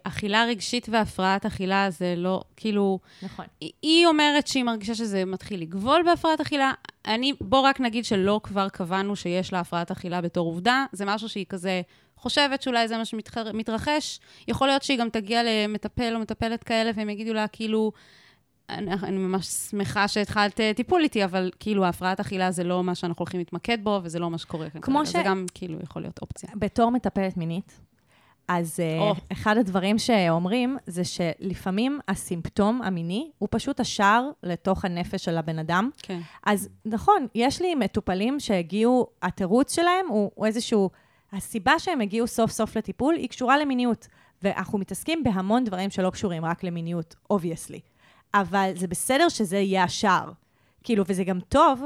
אכילה רגשית והפרעת אכילה זה לא, כאילו... נכון. היא- היא אומרת שהיא מרגישה שזה מתחיל לגבול בהפרעת אכילה. אני, בוא רק נגיד שלא כבר קבענו שיש לה הפרעת אכילה בתור עובדה. זה משהו שהיא כזה חושבת שאולי זה מה שמתרחש. יכול להיות שהיא גם תגיע למטפל או מטפלת כאלה, והם יגידו לה, כאילו, אני, אני ממש שמחה שהתחלת אה, טיפול איתי, אבל כאילו, ההפרעת אכילה זה לא מה שאנחנו הולכים להתמקד בו, וזה לא מה שקורה כאן. כמו. ש- זה גם, כאילו, יכול להיות אופציה. בתור מטפלת מינית, אז oh. אחד הדברים שאומרים זה שלפעמים הסימפטום המיני הוא פשוט השער לתוך הנפש של הבן אדם. כן. אז נכון, יש לי מטופלים שהגיעו, התירוץ שלהם הוא, הוא איזשהו, הסיבה שהם הגיעו סוף סוף לטיפול היא קשורה למיניות. ואנחנו מתעסקים בהמון דברים שלא קשורים רק למיניות, obviously. אבל זה בסדר שזה יהיה השער. כאילו, וזה גם טוב,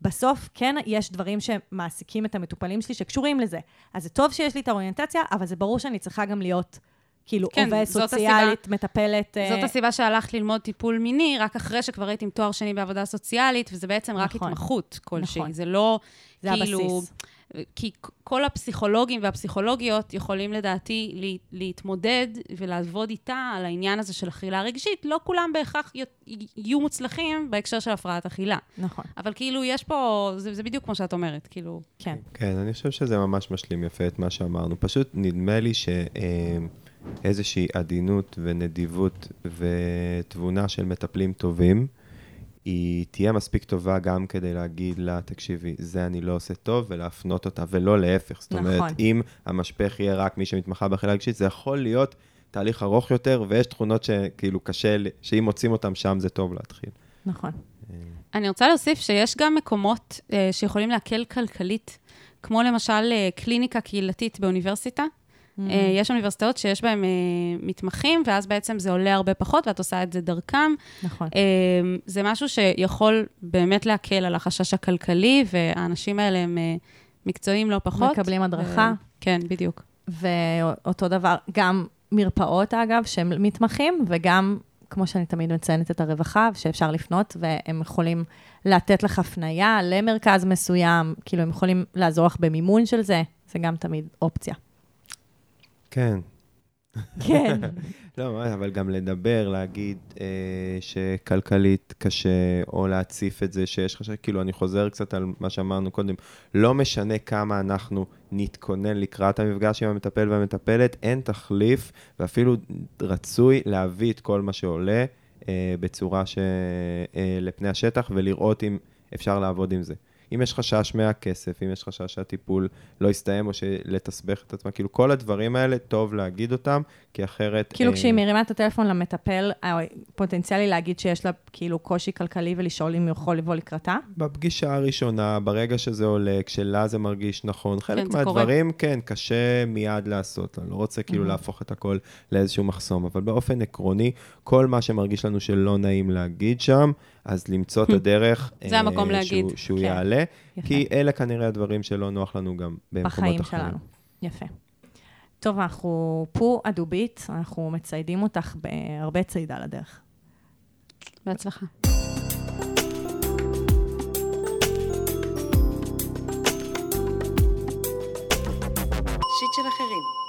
בסוף כן יש דברים שמעסיקים את המטופלים שלי שקשורים לזה. אז זה טוב שיש לי את האוריינטציה, אבל זה ברור שאני צריכה גם להיות, כאילו, כן, עובדת זאת סוציאלית, מטפלת... אה, זאת הסיבה שהלכת ללמוד טיפול מיני, רק אחרי שכבר היית עם תואר שני בעבודה סוציאלית, וזה בעצם רק נכון. התמחות כלשהי. נכון. זה לא, זה כאילו... הבסיס. כי כל הפסיכולוגים והפסיכולוגיות יכולים לדעתי לה- להתמודד ולעבוד איתה על העניין הזה של אכילה רגשית. לא כולם בהכרח יהיו מוצלחים בהקשר של הפרעת אכילה. נכון, אבל כאילו, יש פה, זה, זה בדיוק כמו שאת אומרת, כאילו... כן. כן, אני חושב שזה ממש משלים יפה את מה שאמרנו. פשוט נדמה לי שאיזושהי עדינות ונדיבות ותבונה של מטפלים טובים, היא תהיה מספיק טובה גם כדי להגיד לה, תקשיבי, זה אני לא עושה טוב, ולהפנות אותה, ולא להפך. זאת אומרת, נכון. אם המשפך יהיה רק מי שמתמחה באכילה רגשית, זה יכול להיות תהליך ארוך יותר, ויש תכונות שכאילו קשה, שאם מוצאים אותן שם זה טוב להתחיל. נכון. אני רוצה להוסיף שיש גם מקומות אה, שיכולים להקל כלכלית, כמו למשל אה, קליניקה קהילתית באוניברסיטה. Mm. אה, יש אוניברסיטאות שיש בהן אה, מתמחים, ואז בעצם זה עולה הרבה פחות, ואת עושה את זה דרכם. נכון. אה, זה משהו שיכול באמת להקל על החשש הכלכלי, והאנשים האלה הם מקצועיים לא פחות. מקבלים הדרכה. ו- כן, בדיוק. ואותו דבר, גם מרפאות, אגב, שהם מתמחים, וגם, כמו שאני תמיד מציינת, את הרווחה, שאפשר לפנות, והם יכולים לתת לך הפנייה למרכז מסוים, כאילו, הם יכולים לעזור לך במימון של זה, זה גם תמיד אופציה. כן. כן. [laughs] לא, אבל גם לדבר, להגיד אה, שכלכלית קשה, או להציף את זה שיש חשש, כאילו, אני חוזר קצת על מה שאמרנו קודם, לא משנה כמה אנחנו נתכונן לקראת המפגש עם המטפל והמטפלת, אין תחליף, ואפילו רצוי להביא את כל מה שעולה אה, בצורה ש... אה, לפני השטח, ולראות אם אפשר לעבוד עם זה. אם יש חשש מהכסף, אם יש חשש שהטיפול לא יסתיים, או לתסבך את עצמה, כאילו כל הדברים האלה, טוב להגיד אותם, כי אחרת... כאילו, אה, כשהיא מרימה את הטלפון למטפל, פוטנציאלי להגיד שיש לה כאילו קושי כלכלי ולשאול אם הוא יכול לבוא לקראתה? בפגישה הראשונה, ברגע שזה עולה, כשלה זה מרגיש נכון, חלק זה קורה. מהדברים, כן, קשה מיד לעשות. אני לא רוצה כאילו להפוך את הכל לאיזשהו מחסום, אבל באופן עקרוני, כל מה שמרגיש לנו שלא נעים להגיד שם, אז למצוא את [laughs] הדרך זה המקום אה, להגיד. שהוא, שהוא כן. יעלה, יפה. כי אלה כנראה הדברים שלא נוח לנו גם במקומות בחיים אחרים. שלנו. יפה. טוב, אנחנו פה הדובית, אנחנו מציידים אותך בהרבה צידה לדרך. בהצלחה. שיט של אחרים.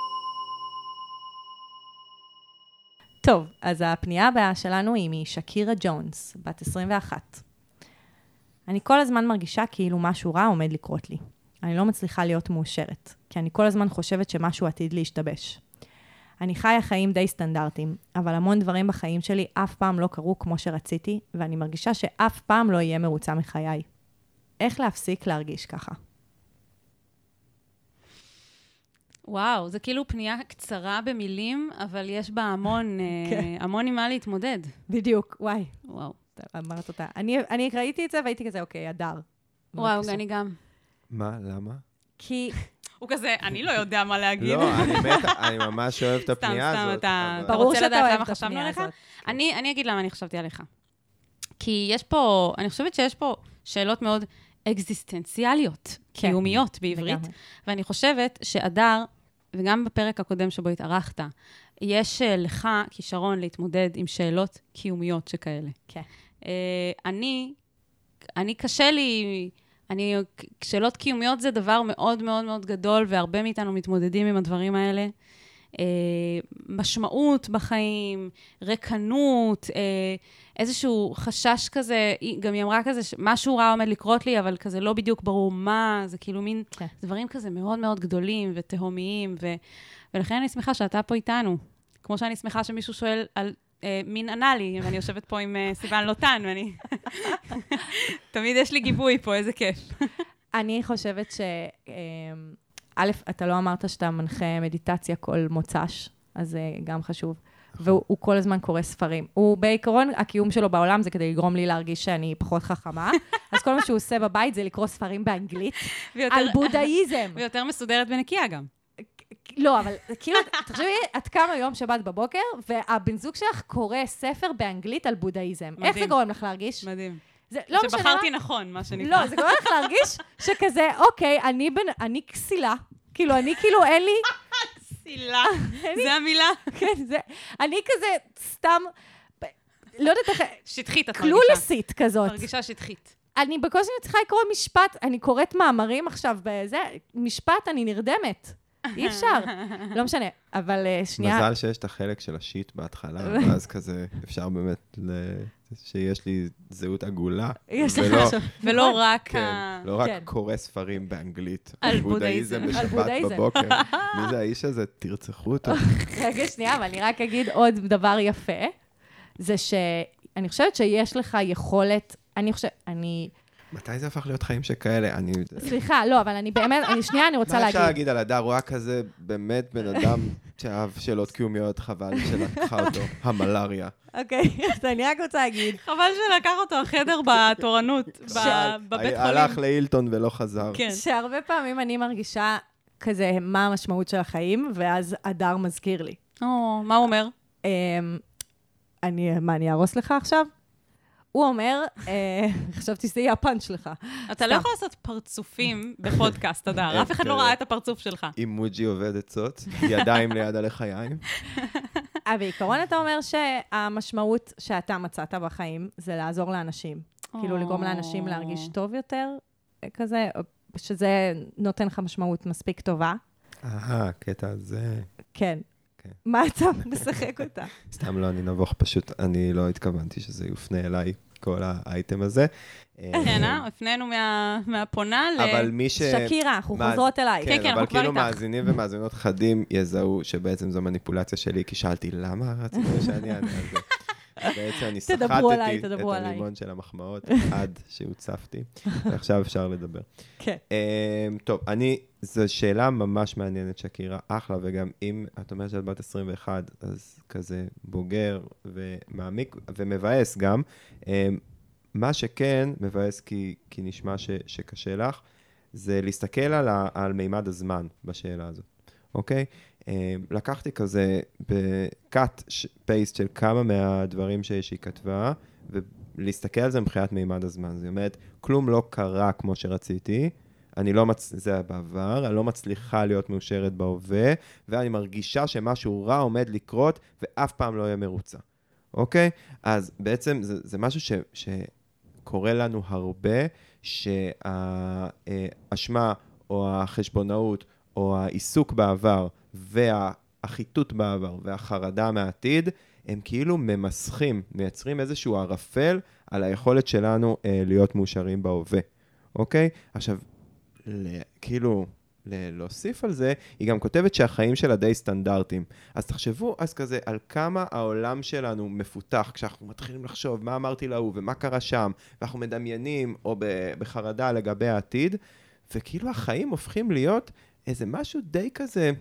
טוב, אז הפנייה הבאה שלנו היא משקירה ג'ונס, בת 21. אני כל הזמן מרגישה כאילו משהו רע עומד לקרות לי. אני לא מצליחה להיות מאושרת, כי אני כל הזמן חושבת שמשהו עתיד להשתבש. אני חיה חיים די סטנדרטיים, אבל המון דברים בחיים שלי אף פעם לא קרו כמו שרציתי, ואני מרגישה שאף פעם לא אהיה מרוצה מחיי. איך להפסיק להרגיש ככה? וואו, זה כאילו פנייה קצרה במילים, אבל יש בה המון, [laughs] אה, כן. המון עם מה להתמודד. בדיוק, וואי, וואו. אמרת אותה. אני, אני ראיתי את זה והייתי כזה, אוקיי, הדר. וואו. אני גם. מה, למה? כי [laughs] הוא כזה, אני לא יודע מה להגיד. לא, אני מת, אני ממש אוהב את הפנייה סתם, הזאת. אתה- אבל- אתה ברור רוצה שאתה לדעת אוהב למה את חשבנו הפנייה עליך? הזאת. אני, אני אגיד למה אני חשבתי עליך. כי יש פה, אני חושבת שיש פה שאלות מאוד אקזיסטנציאליות, כן, קיומיות בעברית, לגמרי. ואני חושבת שהדר, וגם בפרק הקודם שבו התארחת, יש אה, לך כישרון להתמודד עם שאלות קיומיות שכאלה. כן. אה, אני, אני קשה לי, אני, שאלות קיומיות זה דבר מאוד מאוד מאוד גדול, והרבה מאיתנו מתמודדים עם הדברים האלה. אה, משמעות בחיים, ריקנות, אה, איזשהו חשש כזה, היא- גם היא אמרה כזה, שמשהו רע עומד לקרות לי, אבל כזה לא בדיוק ברור מה, זה כאילו מין כן. דברים כזה מאוד מאוד גדולים ותהומיים, ו, ולכן אני שמחה שאתה פה איתנו. כמו שאני שמחה שמישהו שואל על אה, מין אנאלי, ואני יושבת פה עם אה, סיוון לוטן, ואני... [laughs] תמיד יש לי גיבוי פה, איזה כיף. אני חושבת ש... אמ, א', אתה לא אמרת שאתה מנחה מדיטציה כל מוצ"ש, אז זה גם חשוב. והוא הוא כל הזמן קורא ספרים. הוא בעיקרון, הקיום שלו בעולם זה כדי לגרום לי להרגיש שאני פחות חכמה. [laughs] אז כל מה שהוא עושה בבית זה לקרוא ספרים באנגלית ויותר- על בודהיזם. ויותר מסודרת ונקייה גם. לא, אבל כאילו, תחשבי, את קמה יום שבת בבוקר, והבן זוג שלך קורא ספר באנגלית על בודהיזם. איך זה. גורם לך להרגיש? מדהים. זה לא משנה. שבחרתי נכון, מה שנקרא. לא, זה גורם לך להרגיש שכזה, אוקיי, אני בן, אני כסילה. כאילו, אני כאילו, אין לי, סילה. [laughs] זה המילה. כן, זה, אני כזה סתם, לא יודעת איך, שטחית, את מרגישה. קלולסית כזאת. מרגישה שטחית. אני בקושי מצליחה לקרוא משפט, אני קוראת מאמרים עכשיו בזה, משפט, אני נרדמת. אי אפשר. לא משנה, אבל אה, שנייה. מזל שיש את החלק של השיט בהתחלה, [laughs] ואז כזה אפשר באמת, ל- שיש לי זהות עגולה. יש לך עכשיו. ולא נכון. רק כן. לא רק כן. קורא ספרים באנגלית. על בודהיזם בודהיזם. על בשבת בודהיזם. בבוקר. [laughs] מי זה האיש הזה? תרצחו אותו. [laughs] רגע, שנייה, אבל אני רק אגיד עוד דבר יפה, זה שאני חושבת שיש לך יכולת, אני חושבת, אני, מתי זה הפך להיות חיים שכאלה? אני... סליחה, לא, אבל אני באמת, אני שנייה, אני רוצה מה אפשר להגיד. להגיד על הדר? הוא היה כזה באמת בן אדם שאהב שאלות קיומיות, חבל שלקחה אותו המלאריה. אוקיי, אז אני רק רוצה להגיד, חבל שלקח אותו החדר בתורנות, ב- בבית הלך חולים. להילטון ולא חזר. כן. שהרבה פעמים אני מרגישה כזה, מה המשמעות של החיים, ואז הדר מזכיר לי. או, מה הוא אומר? אמ, אני, מה, אני אהרוס לך עכשיו? הוא אומר, אה, [laughs] חשבתי שזה יהיה הפאנץ' שלך. אתה לא. יכול לעשות פרצופים בפודקאסט, אדר. [laughs] אף אחד לא ראה את הפרצוף שלך. אם מוג'י עובד עצות, ידיים ליד הלחיים. [laughs] אבל בעיקרון אתה אומר שהמשמעות שאתה מצאת בחיים זה לעזור לאנשים. כאילו לגרום לאנשים להרגיש טוב יותר, כזה, שזה נותן לך משמעות מספיק טובה. אהה, הקטע הזה. כן. כן. מה אתה משחק אותה? [laughs] סתם לא, אני נבוך, פשוט אני לא התכוונתי שזה יופנה אליי, כל האייטם הזה. כן, אה? הפנינו מה- מהפונה ל... אבל מי ש... שקירה, אנחנו חוזרות אלייך. כן, כן, כן, אבל אנחנו כבר כאילו איתך. מאזינים ומאזינות חדים יזהו שבעצם זו מניפולציה שלי, כי שאלתי למה רצית שאני אענה על זה. בעצם אני סחטתי את. הלימון של המחמאות [laughs] עד שהוצפתי, ועכשיו אפשר לדבר. כן. אמ, טוב, אני, זו שאלה ממש מעניינת, שקירה, אחלה, וגם אם את אומרת שאת בת 21, אז כזה בוגר ומעמיק ומבאס גם. אמ, מה שכן מבאס כי, כי נשמע ש, שקשה לך, זה להסתכל על, ה, על מימד הזמן בשאלה הזאת, אוקיי? אמ, לקחתי כזה ב-cut paste של כמה מהדברים שהיא כתבה, ולהסתכל על זה מבחינת מימד הזמן. זאת אומרת, כלום לא קרה כמו שרציתי, אני לא מצ... זה היה בעבר, אני לא מצליחה להיות מאושרת בהווה, ואני מרגישה שמשהו רע עומד לקרות, ואף פעם לא אהיה מרוצה, אוקיי? אז בעצם זה, זה משהו ש, שקורה לנו הרבה, שהאשמה או החשבונאות או העיסוק בעבר והחיטוט בעבר והחרדה מהעתיד, הם כאילו ממסכים, מייצרים איזשהו ערפל על היכולת שלנו אה, להיות מאושרים בהווה, אוקיי? עכשיו, ל- כאילו, ל- להוסיף על זה, היא גם כותבת שהחיים שלה די סטנדרטיים. אז תחשבו אז כזה על כמה העולם שלנו מפותח כשאנחנו מתחילים לחשוב מה אמרתי להוא ומה קרה שם, ואנחנו מדמיינים או ב- בחרדה לגבי העתיד, וכאילו החיים הופכים להיות איזה משהו די כזה,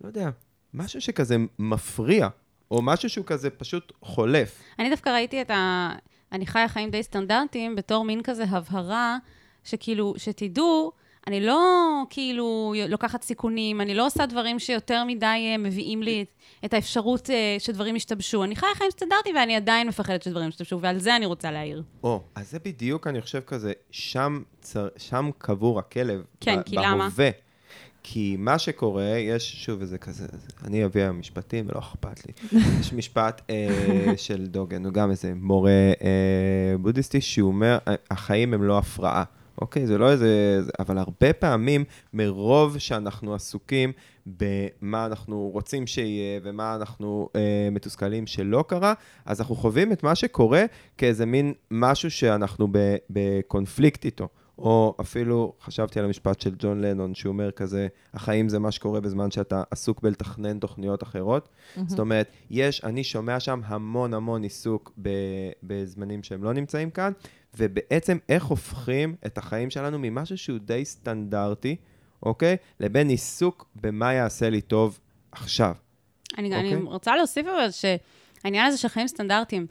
לא יודע, משהו שכזה מפריע, או משהו שהוא כזה פשוט חולף. אני דווקא ראיתי את ה... אני חיה חיים די סטנדרטיים בתור מין כזה הבהרה, שכאילו, שתדעו, אני לא כאילו לוקחת סיכונים, אני לא עושה דברים שיותר מדי אה, מביאים לי את, האפשרות אה, שדברים ישתבשו. אני חיה חיים סטנדרטיים ואני עדיין מפחדת שדברים ישתבשו, ועל זה אני רוצה להעיר. או, אז זה בדיוק, אני חושב כזה, שם, צר, שם קבור הכלב. כן, ב- כי למה? כי מה שקורה, יש, שוב, איזה כזה, אני אביא היום משפטים ולא אכפת לי. [laughs] יש משפט אה, של דוגן, הוא גם איזה מורה אה, בודהיסטי, שהוא אומר, "אה, החיים הם לא הפרעה. אוקיי, זה לא איזה... זה- אבל הרבה פעמים, מרוב שאנחנו עסוקים במה אנחנו רוצים שיהיה ומה אנחנו אה, מתוסכלים שלא קרה, אז אנחנו חווים את מה שקורה כאיזה מין משהו שאנחנו ב, בקונפליקט איתו. או אפילו, חשבתי על המשפט של ג'ון לנון, שהוא אומר כזה, החיים זה מה שקורה בזמן שאתה עסוק בלתכנן תוכניות אחרות. זאת אומרת, יש, אני שומע שם המון המון עיסוק ב, בזמנים שהם לא נמצאים כאן, ובעצם איך הופכים את החיים שלנו ממשהו שהוא די סטנדרטי, אוקיי? לבין עיסוק במה יעשה לי טוב עכשיו. אני, אני אוקיי. רוצה להוסיף אבל שהעניין הזה של חיים סטנדרטיים,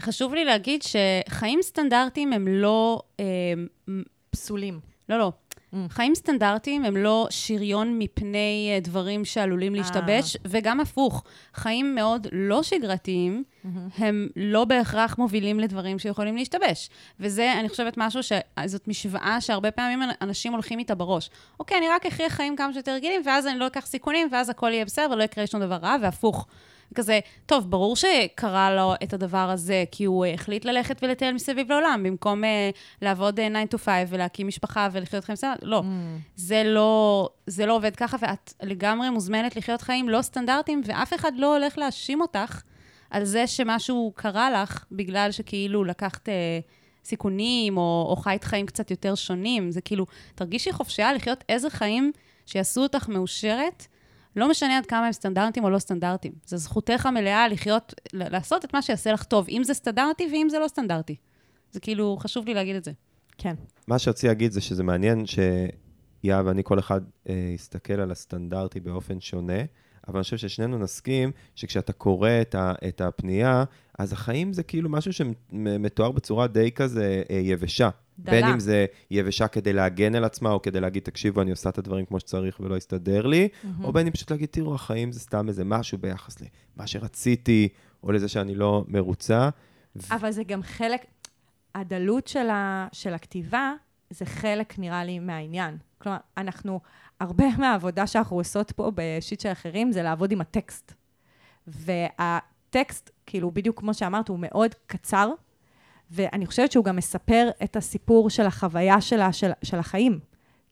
חשוב לי להגיד שחיים סטנדרטיים הם לא... אה, פסולים. לא, לא. Mm. חיים סטנדרטיים הם לא שריון מפני אה, דברים שעלולים להשתבש, וגם הפוך. חיים מאוד לא שגרתיים, הם לא בהכרח מובילים לדברים שיכולים להשתבש. וזה, אני חושבת, משהו שזאת משוואה שהרבה פעמים אנשים הולכים איתה בראש. אוקיי, אני רק אחיה חיים כמה שיותר רגילים, ואז אני לא אקח סיכונים, ואז הכל יהיה בסדר ולא יקרה שום דבר רע, והפוך. כזה, טוב, ברור שקרה לו את הדבר הזה, כי הוא אה, החליט ללכת ולטייל מסביב לעולם, במקום אה, לעבוד אה, 9 to 5 ולהקים משפחה ולחיות חיים סטנדרטיים. לא, זה לא, זה לא עובד ככה, ואת לגמרי מוזמנת לחיות חיים לא סטנדרטיים, ואף אחד לא הולך להאשים אותך על זה שמשהו קרה לך, בגלל שכאילו לקחת אה, סיכונים, או, או חיית חיים קצת יותר שונים. זה כאילו, תרגישי חופשייה לחיות איזה חיים שיעשו אותך מאושרת, לא משנה עד כמה הם סטנדרטיים או לא סטנדרטיים. זו זכותך המלאה לחיות, ל- לעשות את מה שיעשה לך טוב, אם זה סטנדרטי ואם זה לא סטנדרטי. זה כאילו, חשוב לי להגיד את זה. כן. מה שרציתי להגיד זה שזה מעניין שיהב ואני, כל אחד אה, יסתכל על הסטנדרטי באופן שונה, אבל אני חושב ששנינו נסכים שכשאתה קורא את, ה, את הפנייה, אז החיים זה כאילו משהו שמתואר בצורה די כזה אה, יבשה. דלה. בין אם זה יבשה כדי להגן על עצמה, או כדי להגיד, תקשיבו, אני עושה את הדברים כמו שצריך ולא יסתדר לי, או בין אם פשוט להגיד, תראו, החיים זה סתם איזה משהו ביחס למה שרציתי, או לזה שאני לא מרוצה. אבל זה גם חלק, הדלות של, ה, של הכתיבה, זה חלק, נראה לי, מהעניין. כלומר, אנחנו, הרבה [laughs] מהעבודה שאנחנו עושות פה בשיט של אחרים, זה לעבוד עם הטקסט. והטקסט, כאילו, בדיוק כמו שאמרת, הוא מאוד קצר, ואני חושבת שהוא גם מספר את הסיפור של החוויה שלה, של, של החיים.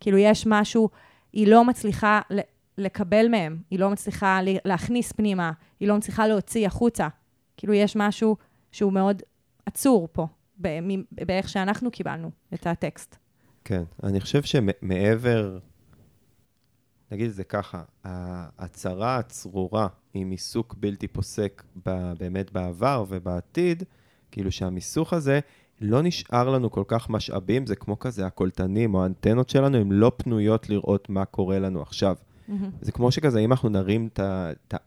כאילו, יש משהו, היא לא מצליחה לקבל מהם, היא לא מצליחה להכניס פנימה, היא לא מצליחה להוציא החוצה. כאילו, יש משהו שהוא מאוד עצור פה, באיך שאנחנו קיבלנו את הטקסט. כן, אני חושב שמעבר, נגיד את זה ככה, ההצהרה הצרורה עם עיסוק בלתי פוסק ב, באמת בעבר ובעתיד, כאילו שהמיסוך הזה, לא נשאר לנו כל כך משאבים, זה כמו כזה הקולטנים או האנטנות שלנו, הן לא פנויות לראות מה קורה לנו עכשיו. זה כמו שכזה, אם אנחנו נרים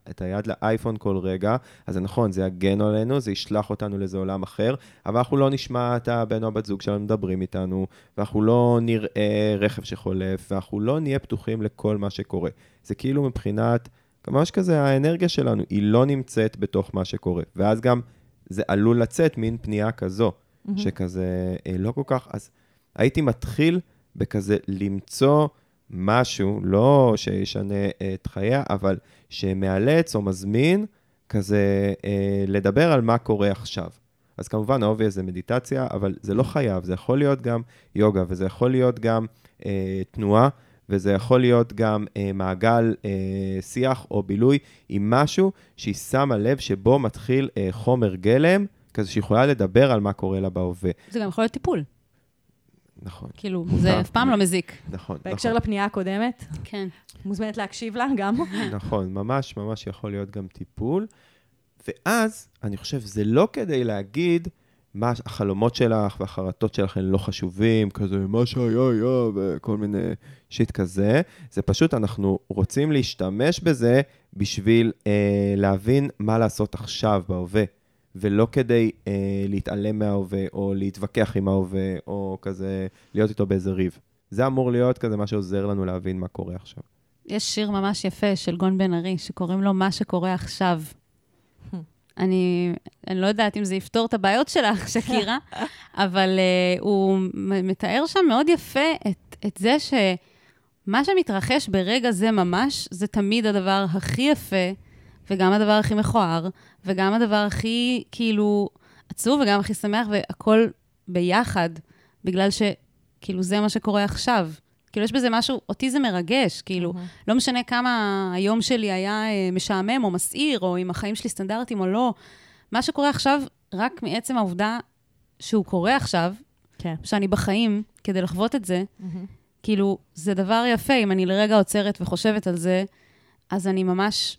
את היד לאייפון כל רגע, אז זה נכון, זה יגן עלינו, זה ישלח אותנו לאיזה עולם אחר, אבל אנחנו לא נשמע את הבן או הבת זוג שלנו מדברים איתנו, ואנחנו לא נראה רכב שחולף, ואנחנו לא נהיה פתוחים לכל מה שקורה. זה כאילו מבחינת, ממש כזה, האנרגיה שלנו, היא לא נמצאת בתוך מה שקורה. ואז גם זה עלול לצאת מין פנייה כזו, שכזה אה, לא כל כך, אז הייתי מתחיל בכזה למצוא משהו, לא שישנה את חייה, אבל שמאלץ או מזמין כזה אה, לדבר על מה קורה עכשיו. אז כמובן, האובי זה מדיטציה, אבל זה לא חייב, זה יכול להיות גם יוגה, וזה יכול להיות גם אה, תנועה, וזה יכול להיות גם אה, מעגל אה, שיח או בילוי עם משהו שהיא שמה לב שבו מתחיל אה, חומר גלם, כזה שהיא יכולה לדבר על מה קורה לה בהווה. זה גם יכול להיות טיפול. נכון, כאילו, זה אף פעם לא מזיק. נכון, בהקשר נכון. לפנייה הקודמת, כן. מוזמנת להקשיב לה גם. [laughs] נכון, ממש ממש יכול להיות גם טיפול. ואז, אני חושב, זה לא כדי להגיד מה החלומות שלך והחרטות שלך הן לא חשובים, כזה מה שהיה היה וכל מיני שיט כזה, זה פשוט אנחנו רוצים להשתמש בזה בשביל אה, להבין מה לעשות עכשיו בהווה, ולא כדי אה, להתעלם מההווה או להתווכח עם ההווה או כזה להיות איתו באיזה ריב. זה אמור להיות כזה מה שעוזר לנו להבין מה קורה עכשיו. יש שיר ממש יפה של גון בן ארי, שקוראים לו מה שקורה עכשיו. [laughs] אני, אני לא יודעת אם זה יפתור את הבעיות שלך, [laughs] שקירה, אבל uh, הוא מתאר שם מאוד יפה את, את זה שמה שמתרחש ברגע זה ממש, זה תמיד הדבר הכי יפה, וגם הדבר הכי מכוער, וגם הדבר הכי, כאילו, עצוב, וגם הכי שמח, והכל ביחד, בגלל שכאילו זה מה שקורה עכשיו. כאילו, יש בזה משהו, אותי זה מרגש, כאילו, לא משנה כמה היום שלי היה אה, משעמם או מסעיר, או אם החיים שלי סטנדרטיים או לא, מה שקורה עכשיו, רק מעצם העובדה שהוא קורה עכשיו, כן. שאני בחיים, כדי לחוות את זה, כאילו, זה דבר יפה, אם אני לרגע עוצרת וחושבת על זה, אז אני ממש,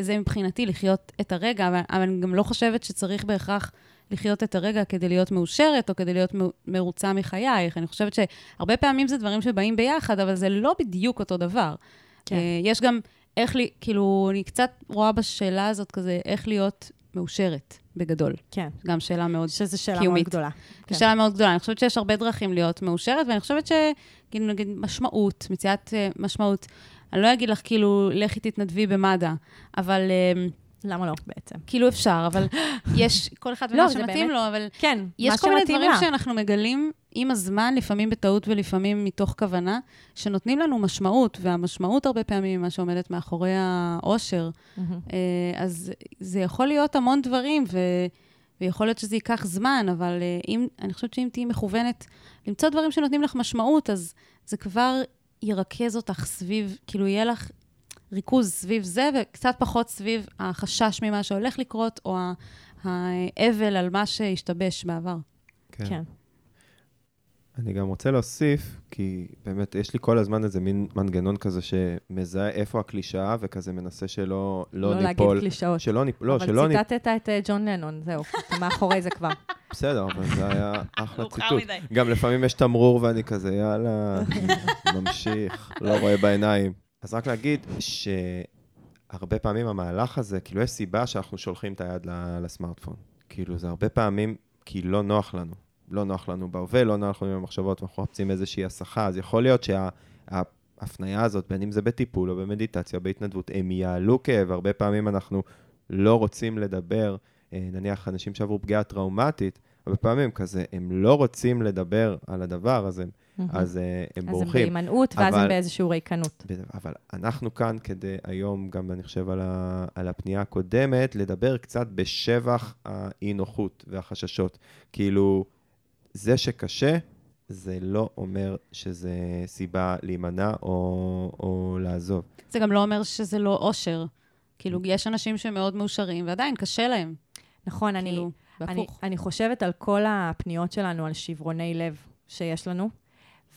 זה מבחינתי לחיות את הרגע, אבל, אבל אני גם לא חושבת שצריך בהכרח לחיות את הרגע כדי להיות מאושרת, או כדי להיות מרוצה מחייך. אני חושבת שהרבה פעמים זה דברים שבאים ביחד, אבל זה לא בדיוק אותו דבר. כן. אה, יש גם איך לי, כאילו, אני קצת רואה בשאלה הזאת כזה, איך להיות מאושרת, בגדול. כן. גם שאלה מאוד שזו שאלה מאוד קיומית. גדולה. כן. זו שאלה מאוד גדולה. אני חושבת שיש הרבה דרכים להיות מאושרת, ואני חושבת שכאילו, נגיד, משמעות, מציאת אה, משמעות, אני לא אגיד לך, כאילו, לכי תתנדבי במד"א, אבל אה, למה לא בעצם? כאילו אפשר, אבל [gasps] יש, כל אחד לא, ומה זה שמתאים לו, אבל כן, יש כל מיני דברים לה. שאנחנו מגלים עם הזמן, לפעמים בטעות ולפעמים מתוך כוונה, שנותנים לנו משמעות, והמשמעות הרבה פעמים היא מה שעומדת מאחורי האושר. מהמם. אה, אז זה יכול להיות המון דברים, ו... ויכול להיות שזה ייקח זמן, אבל אה, אם, אני חושבת שאם תהיי מכוונת למצוא דברים שנותנים לך משמעות, אז זה כבר ירכז אותך סביב, כאילו יהיה לך ריכוז סביב זה, וקצת פחות סביב החשש ממה שהולך לקרות, או האבל על מה שהשתבש בעבר. כן. אני גם רוצה להוסיף, כי באמת יש לי כל הזמן איזה מין מנגנון כזה שמזהה איפה הקלישאה, וכזה מנסה שלא לא לא להגיד ניפול. קלישאות. שלא ניפול, לא, שלא אבל ניפול. ציטטת את אה, ג'ון לנון, זהו, אתה מאחורי זה כבר. [laughs] בסדר, אבל זה היה אחלה ציטוט. גם לפעמים יש תמרור ואני כזה, יאללה, [laughs] ממשיך, לא רואה בעיניים. אז רק להגיד שהרבה פעמים המהלך הזה, כאילו יש סיבה שאנחנו שולחים את היד לסמארטפון. כאילו זה הרבה פעמים כי לא נוח לנו. לא נוח לנו בהווה, לא נוח לנו עם המחשבות, ואנחנו מחפשים איזושהי הסחה, אז יכול להיות שההפניה הזאת, בין אם זה בטיפול או במדיטציה בהתנדבות, הם יעלו כאב, הרבה פעמים אנחנו לא רוצים לדבר, אה, נניח אנשים שעברו פגיעה טראומטית, הרבה פעמים כזה, הם לא רוצים לדבר על הדבר הזה, אז הם אז הם בורחים. בהימנעות, ואז הם באיזשהו ריקנות. אבל אנחנו כאן כדי היום, גם אני חושב על, ה, על הפנייה הקודמת, לדבר קצת בשבח האי-נוחות והחששות. כאילו, זה שקשה, זה לא אומר שזה סיבה להימנע או, או לעזוב. זה גם לא אומר שזה לא אושר. כאילו, יש אנשים שמאוד מאושרים, ועדיין קשה להם. נכון. כאילו, אני, והפוך. אני חושבת על כל הפניות שלנו על שברוני לב שיש לנו,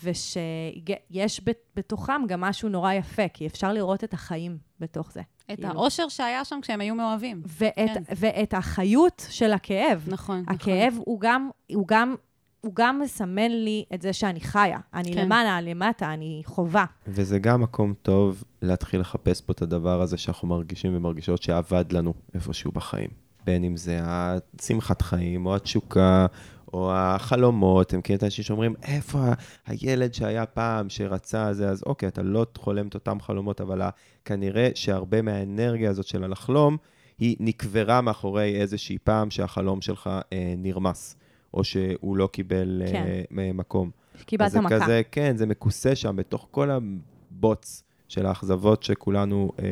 ושיש בתוכם גם משהו נורא יפה, כי אפשר לראות את החיים בתוך זה. את כאילו. האושר שהיה שם כשהם היו מאוהבים. ואת, כן. ואת החיות של הכאב. נכון, הכאב הוא גם, הוא גם, הוא גם מסמן לי את זה שאני חיה. אני כן. למעלה, למטה, אני חובה. וזה גם מקום טוב להתחיל לחפש פה את הדבר הזה שאנחנו מרגישים ומרגישות שאבד לנו איפשהו בחיים. בין אם זה השמחת חיים, או התשוקה, או החלומות. מכירים את האנשים שאומרים, איפה הילד שהיה פעם, שרצה זה, אז אוקיי, אתה לא חולם את אותם חלומות, אבל כנראה שהרבה מהאנרגיה הזאת של הלחלום, היא נקברה מאחורי איזושהי פעם שהחלום שלך אה, נרמס, או שהוא לא קיבל כן. אה, מקום. קיבלת מכה. כזה, כן, זה מכוסה שם בתוך כל הבוץ של האכזבות שכולנו אה,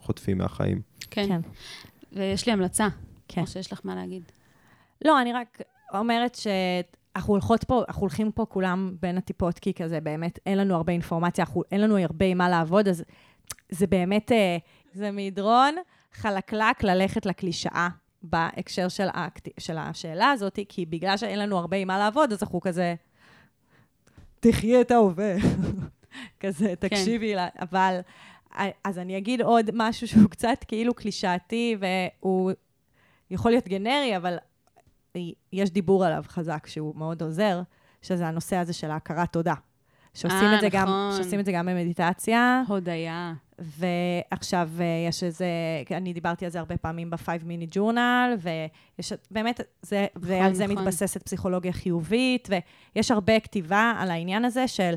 חוטפים מהחיים. כן. כן. ויש לי המלצה. כן. או שיש לך מה להגיד. לא, אני רק אומרת שאנחנו הולכות פה, אנחנו הולכים פה כולם בין הטיפות, כי כזה באמת אין לנו הרבה אינפורמציה, אנחנו, אין לנו הרבה עם מה לעבוד, אז זה באמת, אה, זה מדרון חלקלק ללכת לקלישאה בהקשר של, האקט, של השאלה הזאת, כי בגלל שאין לנו הרבה עם מה לעבוד, אז אנחנו כזה, תחי את ההווה. [laughs] כזה, תקשיבי לה, אבל... אז אני אגיד עוד משהו שהוא [laughs] קצת כאילו קלישאתי, והוא יכול להיות גנרי, אבל יש דיבור עליו חזק שהוא מאוד עוזר, שזה הנושא הזה של ההכרת תודה. שעושים, אה, את זה גם, נכון. שעושים את זה גם במדיטציה, הודיה. ועכשיו אה, יש איזה, אני דיברתי על זה הרבה פעמים ב-5 מיני ג'ורנל, ויש באמת, זה, ועל זה נכון. מתבססת פסיכולוגיה חיובית, ויש הרבה כתיבה על העניין הזה של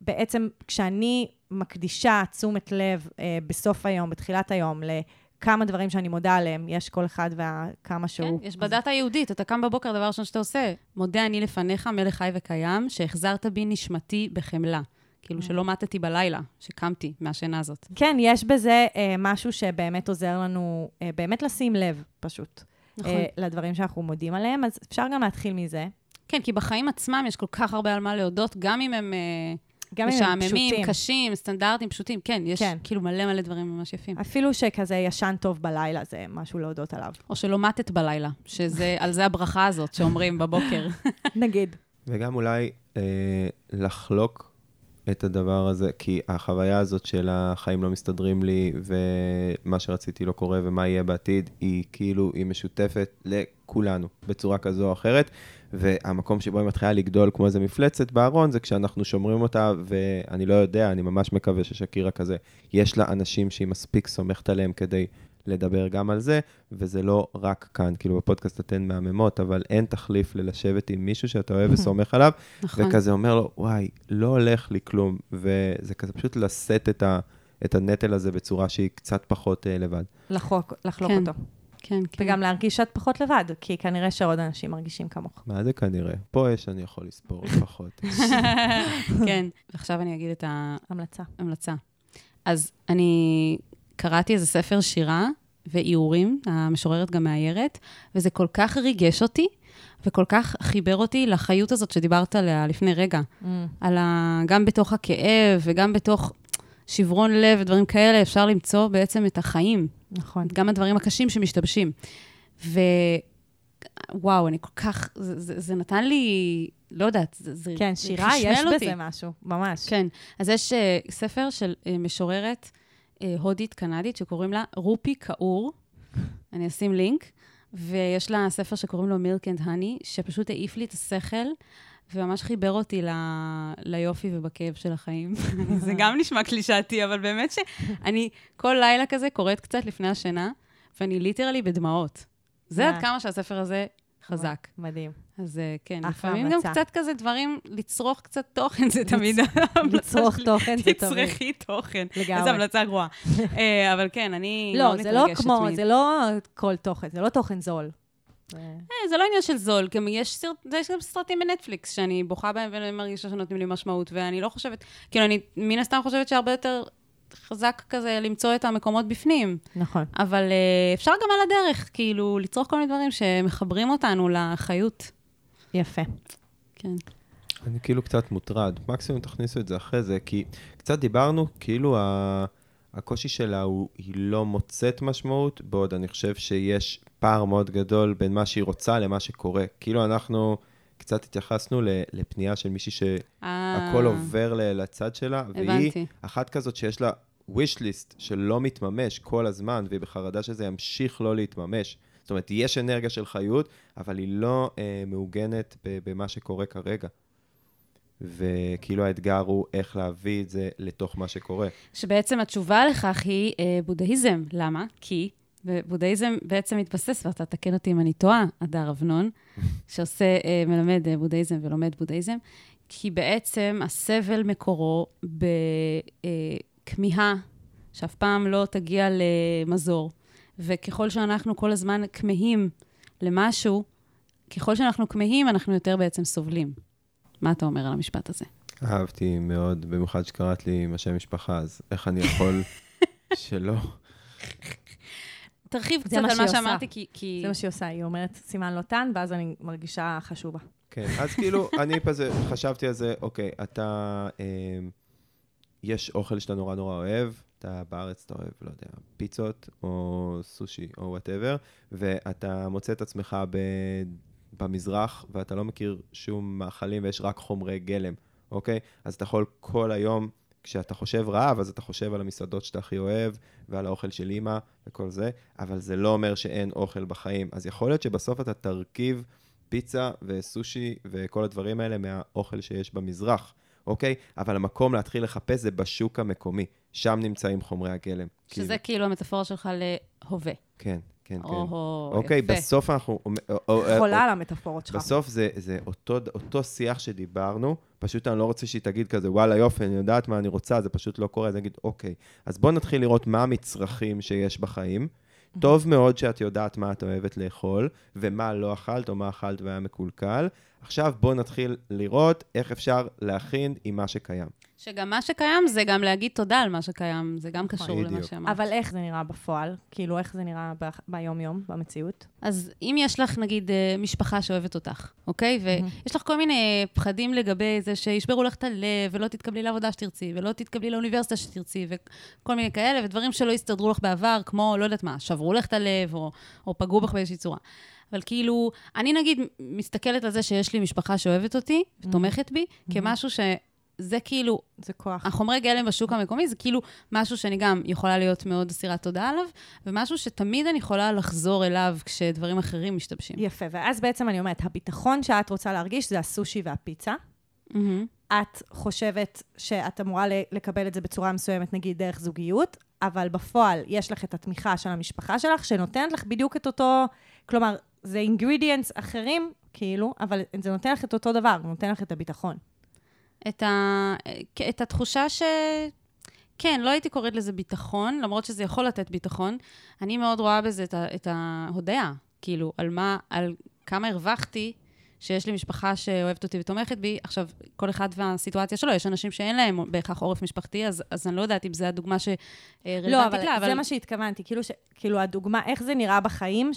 בעצם כשאני מקדישה תשומת לב אה, בסוף היום, בתחילת היום, לכמה דברים שאני מודה עליהם, יש כל אחד וכמה כן, שהוא. יש בדת היהודית, אתה קם בבוקר, דבר ראשון שאתה עושה, מודה אני לפניך, מלך חי וקיים, שהחזרת בי נשמתי בחמלה. כאילו שלא מתתי בלילה, שקמתי מהשינה הזאת. כן, יש בזה אה, משהו שבאמת עוזר לנו, אה, באמת לשים לב, פשוט, נכון. אה, לדברים שאנחנו מודים עליהם, אז אפשר גם להתחיל מזה. כן, כי בחיים עצמם יש כל כך הרבה על מה להודות, גם אם הם אה, גם אם הם משעממים, פשוטים. קשים, סטנדרטים, פשוטים. כן, יש כן. כאילו מלא מלא דברים ממש יפים. אפילו שכזה ישן טוב בלילה, זה משהו להודות עליו. או שלא מתת בלילה, שזה, על זה הברכה הזאת שאומרים בבוקר. [laughs] נגיד. וגם אולי אה, לחלוק את הדבר הזה, כי החוויה הזאת של החיים לא מסתדרים לי, ומה שרציתי לא קורה, ומה יהיה בעתיד, היא כאילו, היא משותפת לכולנו, בצורה כזו או אחרת. והמקום שבו היא מתחילה לגדול כמו איזה מפלצת בארון, זה כשאנחנו שומרים אותה, ואני לא יודע, אני ממש מקווה ששקירה כזה, יש לה אנשים שהיא מספיק סומכת עליהם כדי לדבר גם על זה, וזה לא רק כאן, כאילו בפודקאסט אתן מהממות, אבל אין תחליף ללשבת עם מישהו שאתה אוהב [laughs] וסומך עליו, נכון. וכזה אומר לו, וואי, לא הולך לי כלום, וזה כזה פשוט לשאת את, ה, את הנטל הזה בצורה שהיא קצת פחות אה, לבד. לחלוק, לחלוק כן. אותו. כן, כן. וגם להרגיש שאת פחות לבד, כי כנראה שעוד אנשים מרגישים כמוך. מה זה כנראה? פה יש, אני יכול לספור [laughs] לפחות. כן, [laughs] ועכשיו אני אגיד את המלצה. ההמלצה. אז אני קראתי איזה ספר שירה ואיורים, המשוררת גם מאיירת, וזה כל כך ריגש אותי, וכל כך חיבר אותי לחיות הזאת שדיברת עליה לפני רגע. Mm. על ה... גם בתוך הכאב וגם בתוך שברון לב ודברים כאלה, אפשר למצוא בעצם את החיים, נכון. גם הדברים הקשים שמשתבשים. ווואו, אני כל כך, זה, זה, זה נתן לי, לא יודעת, זה, זה כן, שירה, חשמל יש אותי. בזה משהו, ממש. כן, אז יש uh, ספר של uh, משוררת uh, הודית-קנדית שקוראים לה רופי קאור, אני אשים לינק, ויש לה ספר שקוראים לו Milk and Honey, שפשוט העיף לי את השכל, וממש חיבר אותי ל... ליופי ובכאב של החיים. [laughs] זה גם נשמע קלישאתי, אבל באמת שאני כל לילה כזה קוראת קצת לפני השינה, ואני literally בדמעות. זה עד. כמה שהספר הזה חזק. מדהים. אז אה, כן, לפעמים גם. קצת כזה דברים, לצרוך קצת תוכן, זה תמיד לצרוך. תוכן זה תמיד. תצרכי תוכן. לגמרי. איזו המלצה גרועה. [laughs] אה, אבל כן, אני לא, מאוד זה לא מתרגשת כמו, זה לא כל תוכן, זה לא תוכן זול. זה- אה, זה לא עניין של זול, גם יש סרט, יש גם סרטים בנטפליקס שאני בוכה בהם ומרגישה שנותנים לי משמעות, ואני לא חושבת, כאילו, אני מן הסתם חושבת שהרבה יותר חזק כזה למצוא את המקומות בפנים. נכון. אבל אה, אפשר גם על הדרך, כאילו, לצרוך כל מיני דברים שמחברים אותנו לחיות. יפה. כן. אני כאילו קצת מוטרד. מקסימום תכניסו את זה אחרי זה, כי קצת דיברנו, כאילו ה... הקושי שלה הוא, היא לא מוצאת משמעות, בעוד אני חושב שיש פער מאוד גדול בין מה שהיא רוצה למה שקורה. כאילו אנחנו קצת התייחסנו לפנייה של מישהי שהכל אה, עובר לצד שלה, והיא. אחת כזאת שיש לה wish list שלא מתממש כל הזמן, והיא בחרדה שזה ימשיך לא להתממש. זאת אומרת, יש אנרגיה של חיות, אבל היא לא אה, מעוגנת במה שקורה כרגע. וכאילו האתגר הוא איך להביא את זה לתוך מה שקורה. שבעצם התשובה לכך היא אה, בודהיזם. למה? כי בודהיזם בעצם מתבסס, ואתה תקן אותי אם אני טועה, הדר אבנון, [laughs] שעושה, אה, מלמד אה, בודהיזם ולומד בודהיזם, כי בעצם הסבל מקורו בכמיהה שאף פעם לא תגיע למזור. וככל שאנחנו כל הזמן כמהים למשהו, ככל שאנחנו כמהים, אנחנו יותר בעצם סובלים. מה אתה אומר על המשפט הזה? אהבתי מאוד, במיוחד שקראת לי עם השם משפחה, אז איך אני יכול [laughs] שלא? תרחיב זה קצת מה על מה עושה. שאמרתי, כי... כי... זה מה שהיא עושה, היא אומרת סימן לא טען, ואז אני מרגישה חשובה. כן, אז כאילו, [laughs] אני כזה חשבתי על זה, אוקיי, אתה, אה, יש אוכל שאתה נורא נורא אוהב, אתה בארץ, אתה אוהב, לא יודע, פיצות, או סושי, או whatever, ואתה מוצא את עצמך ב, במזרח, ואתה לא מכיר שום מאכלים, ויש רק חומרי גלם, אוקיי? אז אתה יכול כל היום, כשאתה רעב, אז אתה חושב על המסעדות שאתה הכי אוהב, ועל האוכל של אימא, וכל זה, אבל זה לא אומר שאין אוכל בחיים. אז יכול להיות שבסוף אתה תרכיב פיצה וסושי וכל הדברים האלה מהאוכל שיש במזרח, אוקיי? אבל המקום להתחיל לחפש זה בשוק המקומי. שם נמצאים חומרי הגלם. שזה כאילו, כאילו המטאפורה שלך להווה. כן. כן, כן. או, אוקיי, יפה. בסוף אנחנו... או- או- חולה על המטאפורות שלך. בסוף זה, זה אותו, אותו שיח שדיברנו, פשוט אני לא רוצה שהיא תגיד כזה, וואלה יופי, אני יודעת מה אני רוצה, זה פשוט לא קורה, אז אני אגיד, אוקיי, אז בוא נתחיל לראות מה המצרכים שיש בחיים. טוב מאוד שאת יודעת מה את אוהבת לאכול, ומה לא אכלת, או מה אכלת והיה מקולקל. עכשיו בוא נתחיל לראות איך אפשר להכין עם מה שקיים. שגם מה שקיים זה גם להגיד תודה על מה שקיים, זה גם קשור למה. שאמרת. אבל איך זה נראה בפועל? כאילו, איך זה נראה ב- ביום-יום, במציאות? אז אם יש לך, נגיד, אה, משפחה שאוהבת אותך, אוקיי? ויש לך כל מיני פחדים לגבי זה שישברו לך את הלב, ולא תתקבלי לעבודה שתרצי, ולא תתקבלי לאוניברסיטה שתרצי, וכל מיני כאלה, ודברים שלא הסתדרו לך בעבר, כמו, לא יודעת מה, שברו לך את הלב, או, או פגעו בך באיזושהי צורה. אבל כאילו, אני נגיד מסתכלת על זה שיש לי משפחה שאוהבת אותי, ותומכת בי, כמשהו שזה כאילו, זה כוח. החומרי גלם בשוק המקומי זה כאילו משהו שאני גם יכולה להיות מאוד אסירת תודה עליו, ומשהו שתמיד אני יכולה לחזור אליו כשדברים אחרים משתבשים. יפה, ואז בעצם אני אומרת, הביטחון שאת רוצה להרגיש זה הסושי והפיצה. מהמם. את חושבת שאת אמורה לקבל את זה בצורה מסוימת, נגיד דרך זוגיות, אבל בפועל יש לך את התמיכה של המשפחה שלך, שנותנת לך בדיוק את אותו, כלומר, זה אינגרידיאנס אחרים, כאילו, אבל זה נותן לך את אותו דבר, הוא נותן לך את הביטחון. את, ה... את התחושה ש... כן, לא הייתי קוראת לזה ביטחון, למרות שזה יכול לתת ביטחון. אני מאוד רואה בזה את, ה... את ההודיה, כאילו, על מה, על כמה הרווחתי שיש לי משפחה שאוהבת אותי ותומכת בי. עכשיו, כל אחד והסיטואציה שלו, יש אנשים שאין להם בהכרח עורף משפחתי, אז, אז אני לא יודעת אם זו הדוגמה שרלוונטית לא, אבל לה, זה מה שהתכוונתי, כאילו, ש, כאילו הדוגמה, איך זה נראה בחיים,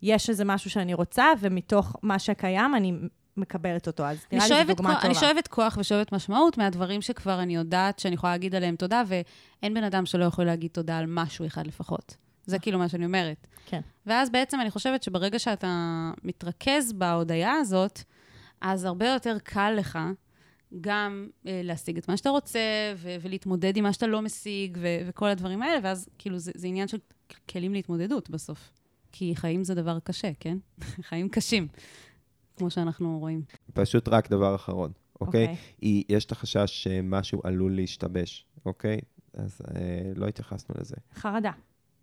שיש איזה משהו שאני רוצה, ומתוך מה שקיים אני מקבלת אותו, אז נראה לי זו דוגמה כוח, טובה. אני שואבת כוח ושואבת משמעות מהדברים שכבר אני יודעת שאני יכולה להגיד עליהם תודה, ואין בן אדם שלא יכול להגיד תודה על משהו אחד לפחות. זה כאילו מה שאני אומרת. כן. ואז בעצם אני חושבת שברגע שאתה מתרכז בהודיה הזאת, אז הרבה יותר קל לך גם אה, להשיג את מה שאתה רוצה, ו- ולהתמודד עם מה שאתה לא משיג, ו- וכל הדברים האלה, ואז כאילו זה, זה עניין של כלים להתמודדות בסוף. כי חיים זה דבר קשה, כן? [laughs] חיים קשים, כמו שאנחנו רואים. פשוט רק דבר אחרון, אוקיי? אוקיי. היא, יש את החשש שמשהו עלול להשתבש, אוקיי? אז אה, לא התייחסנו לזה. חרדה.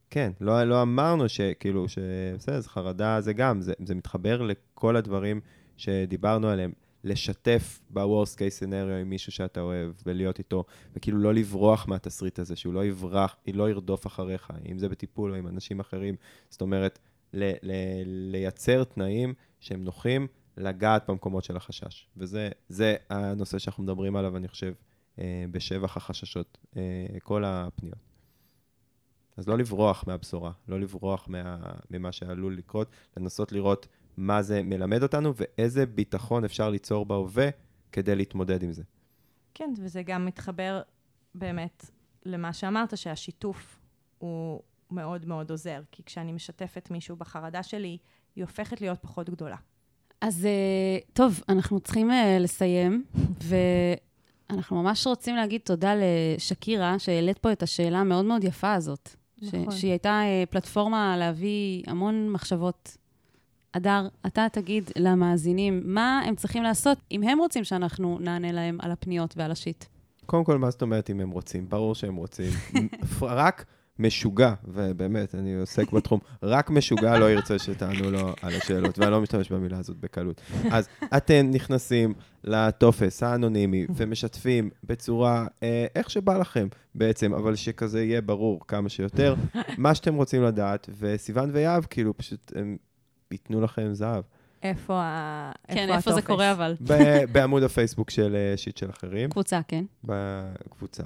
כן, לא, לא אמרנו שכאילו, ש... בסדר, זה חרדה זה גם, זה, זה מתחבר לכל הדברים שדיברנו עליהם. לשתף ב-Worst case scenario עם מישהו שאתה אוהב ולהיות איתו, וכאילו לא לברוח מהתסריט הזה, שהוא לא יברח, לא ירדוף אחריך, אם זה בטיפול או עם אנשים אחרים. זאת אומרת, ל- ל- לייצר תנאים שהם נוחים, לגעת במקומות של החשש. וזה זה הנושא שאנחנו מדברים עליו, אני חושב, אה, בשבח החששות, אה, כל הפניות. אז לא לברוח מהבשורה, לא לברוח מה, ממה שעלול לקרות, לנסות לראות מה זה מלמד אותנו ואיזה ביטחון אפשר ליצור בהווה כדי להתמודד עם זה. כן, וזה גם מתחבר באמת למה שאמרת, שהשיתוף הוא מאוד מאוד עוזר, כי כשאני משתפת מישהו בחרדה שלי, היא הופכת להיות פחות גדולה. אז אה, טוב, אנחנו צריכים אה, לסיים, [laughs] ואנחנו ממש רוצים להגיד תודה לשקירה, שהעלית פה את השאלה המאוד מאוד יפה הזאת. נכון. ש- שהיא הייתה אה, פלטפורמה להביא המון מחשבות. אדר, אתה תגיד למאזינים מה הם צריכים לעשות אם הם רוצים שאנחנו נענה להם על הפניות ועל השיט. קודם כל, מה זאת אומרת אם הם רוצים? ברור שהם רוצים. רק משוגע, ובאמת, אני עוסק בתחום, רק משוגע לא ירצה שתענו לו על השאלות, ואני לא משתמש במילה הזאת בקלות. אז אתם נכנסים לטופס האנונימי ומשתפים בצורה, אה, איך שבא לכם בעצם, אבל שכזה יהיה ברור כמה שיותר, מה שאתם רוצים לדעת, וסיוון ויהב, כאילו, פשוט הם ייתנו לכם זהב. איפה, ה... כן, איפה זה הטופס? קורה אבל? ב- בעמוד הפייסבוק של אה, שיט של אחרים, קבוצה, כן. בקבוצה,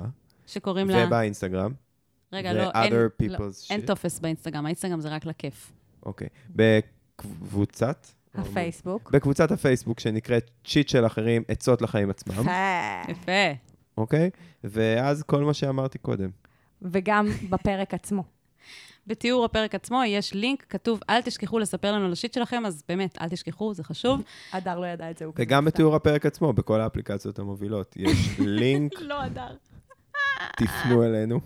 שקוראים לה... ובאינסטגרם. רגע, לא, אין, לא, אין. טופס באינסטגרם, האינסטגרם זה רק לכיף. אוקיי. בקבוצת? הפייסבוק. בקבוצת הפייסבוק שנקראת שיט של אחרים, עצות לחיים עצמם, יפה. אוקיי? ואז כל מה שאמרתי קודם. וגם בפרק עצמו. בתיאור הפרק עצמו יש לינק, כתוב, אל תשכחו לספר לנו על השיט שלכם, אז באמת, אל תשכחו, זה חשוב. הדר לא ידע את זה, וגם. בתיאור הפרק עצמו, בכל האפליקציות המובילות. יש [laughs] לינק, לא, אדר. תפנו אלינו.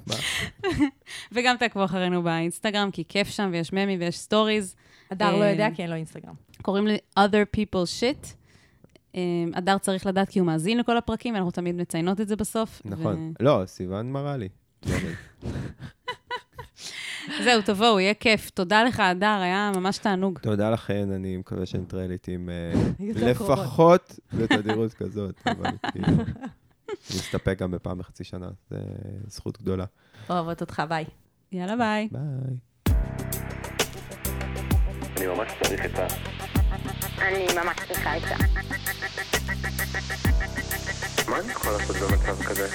[laughs] וגם תעקבו אחרינו באינסטגרם, כי כיף שם, ויש ממי ויש סטוריז. הדר לא אה, יודע כי אין לו אינסטגרם. קוראים לי other people shit. אה, הדר צריך לדעת כי הוא מאזין לכל הפרקים, ואנחנו תמיד מציינות את זה בסוף. נכון. לא, סיוון מראה לי. [laughs] זהו, תבואו, יהיה כיף. תודה לך, הדר, היה ממש תענוג. תודה לכן, אני מקווה שנתראה לעיתים אה. [laughs] לפחות בתדירות כזאת, אבל כאילו, נסתפק גם בפעם בחצי שנה, זה זכות גדולה. אוהבות אותך, ביי. יאללה, ביי. ביי. אני ממש צריך. אני ממש צריכה עצה. מה אני יכול לעשות במצב כזה?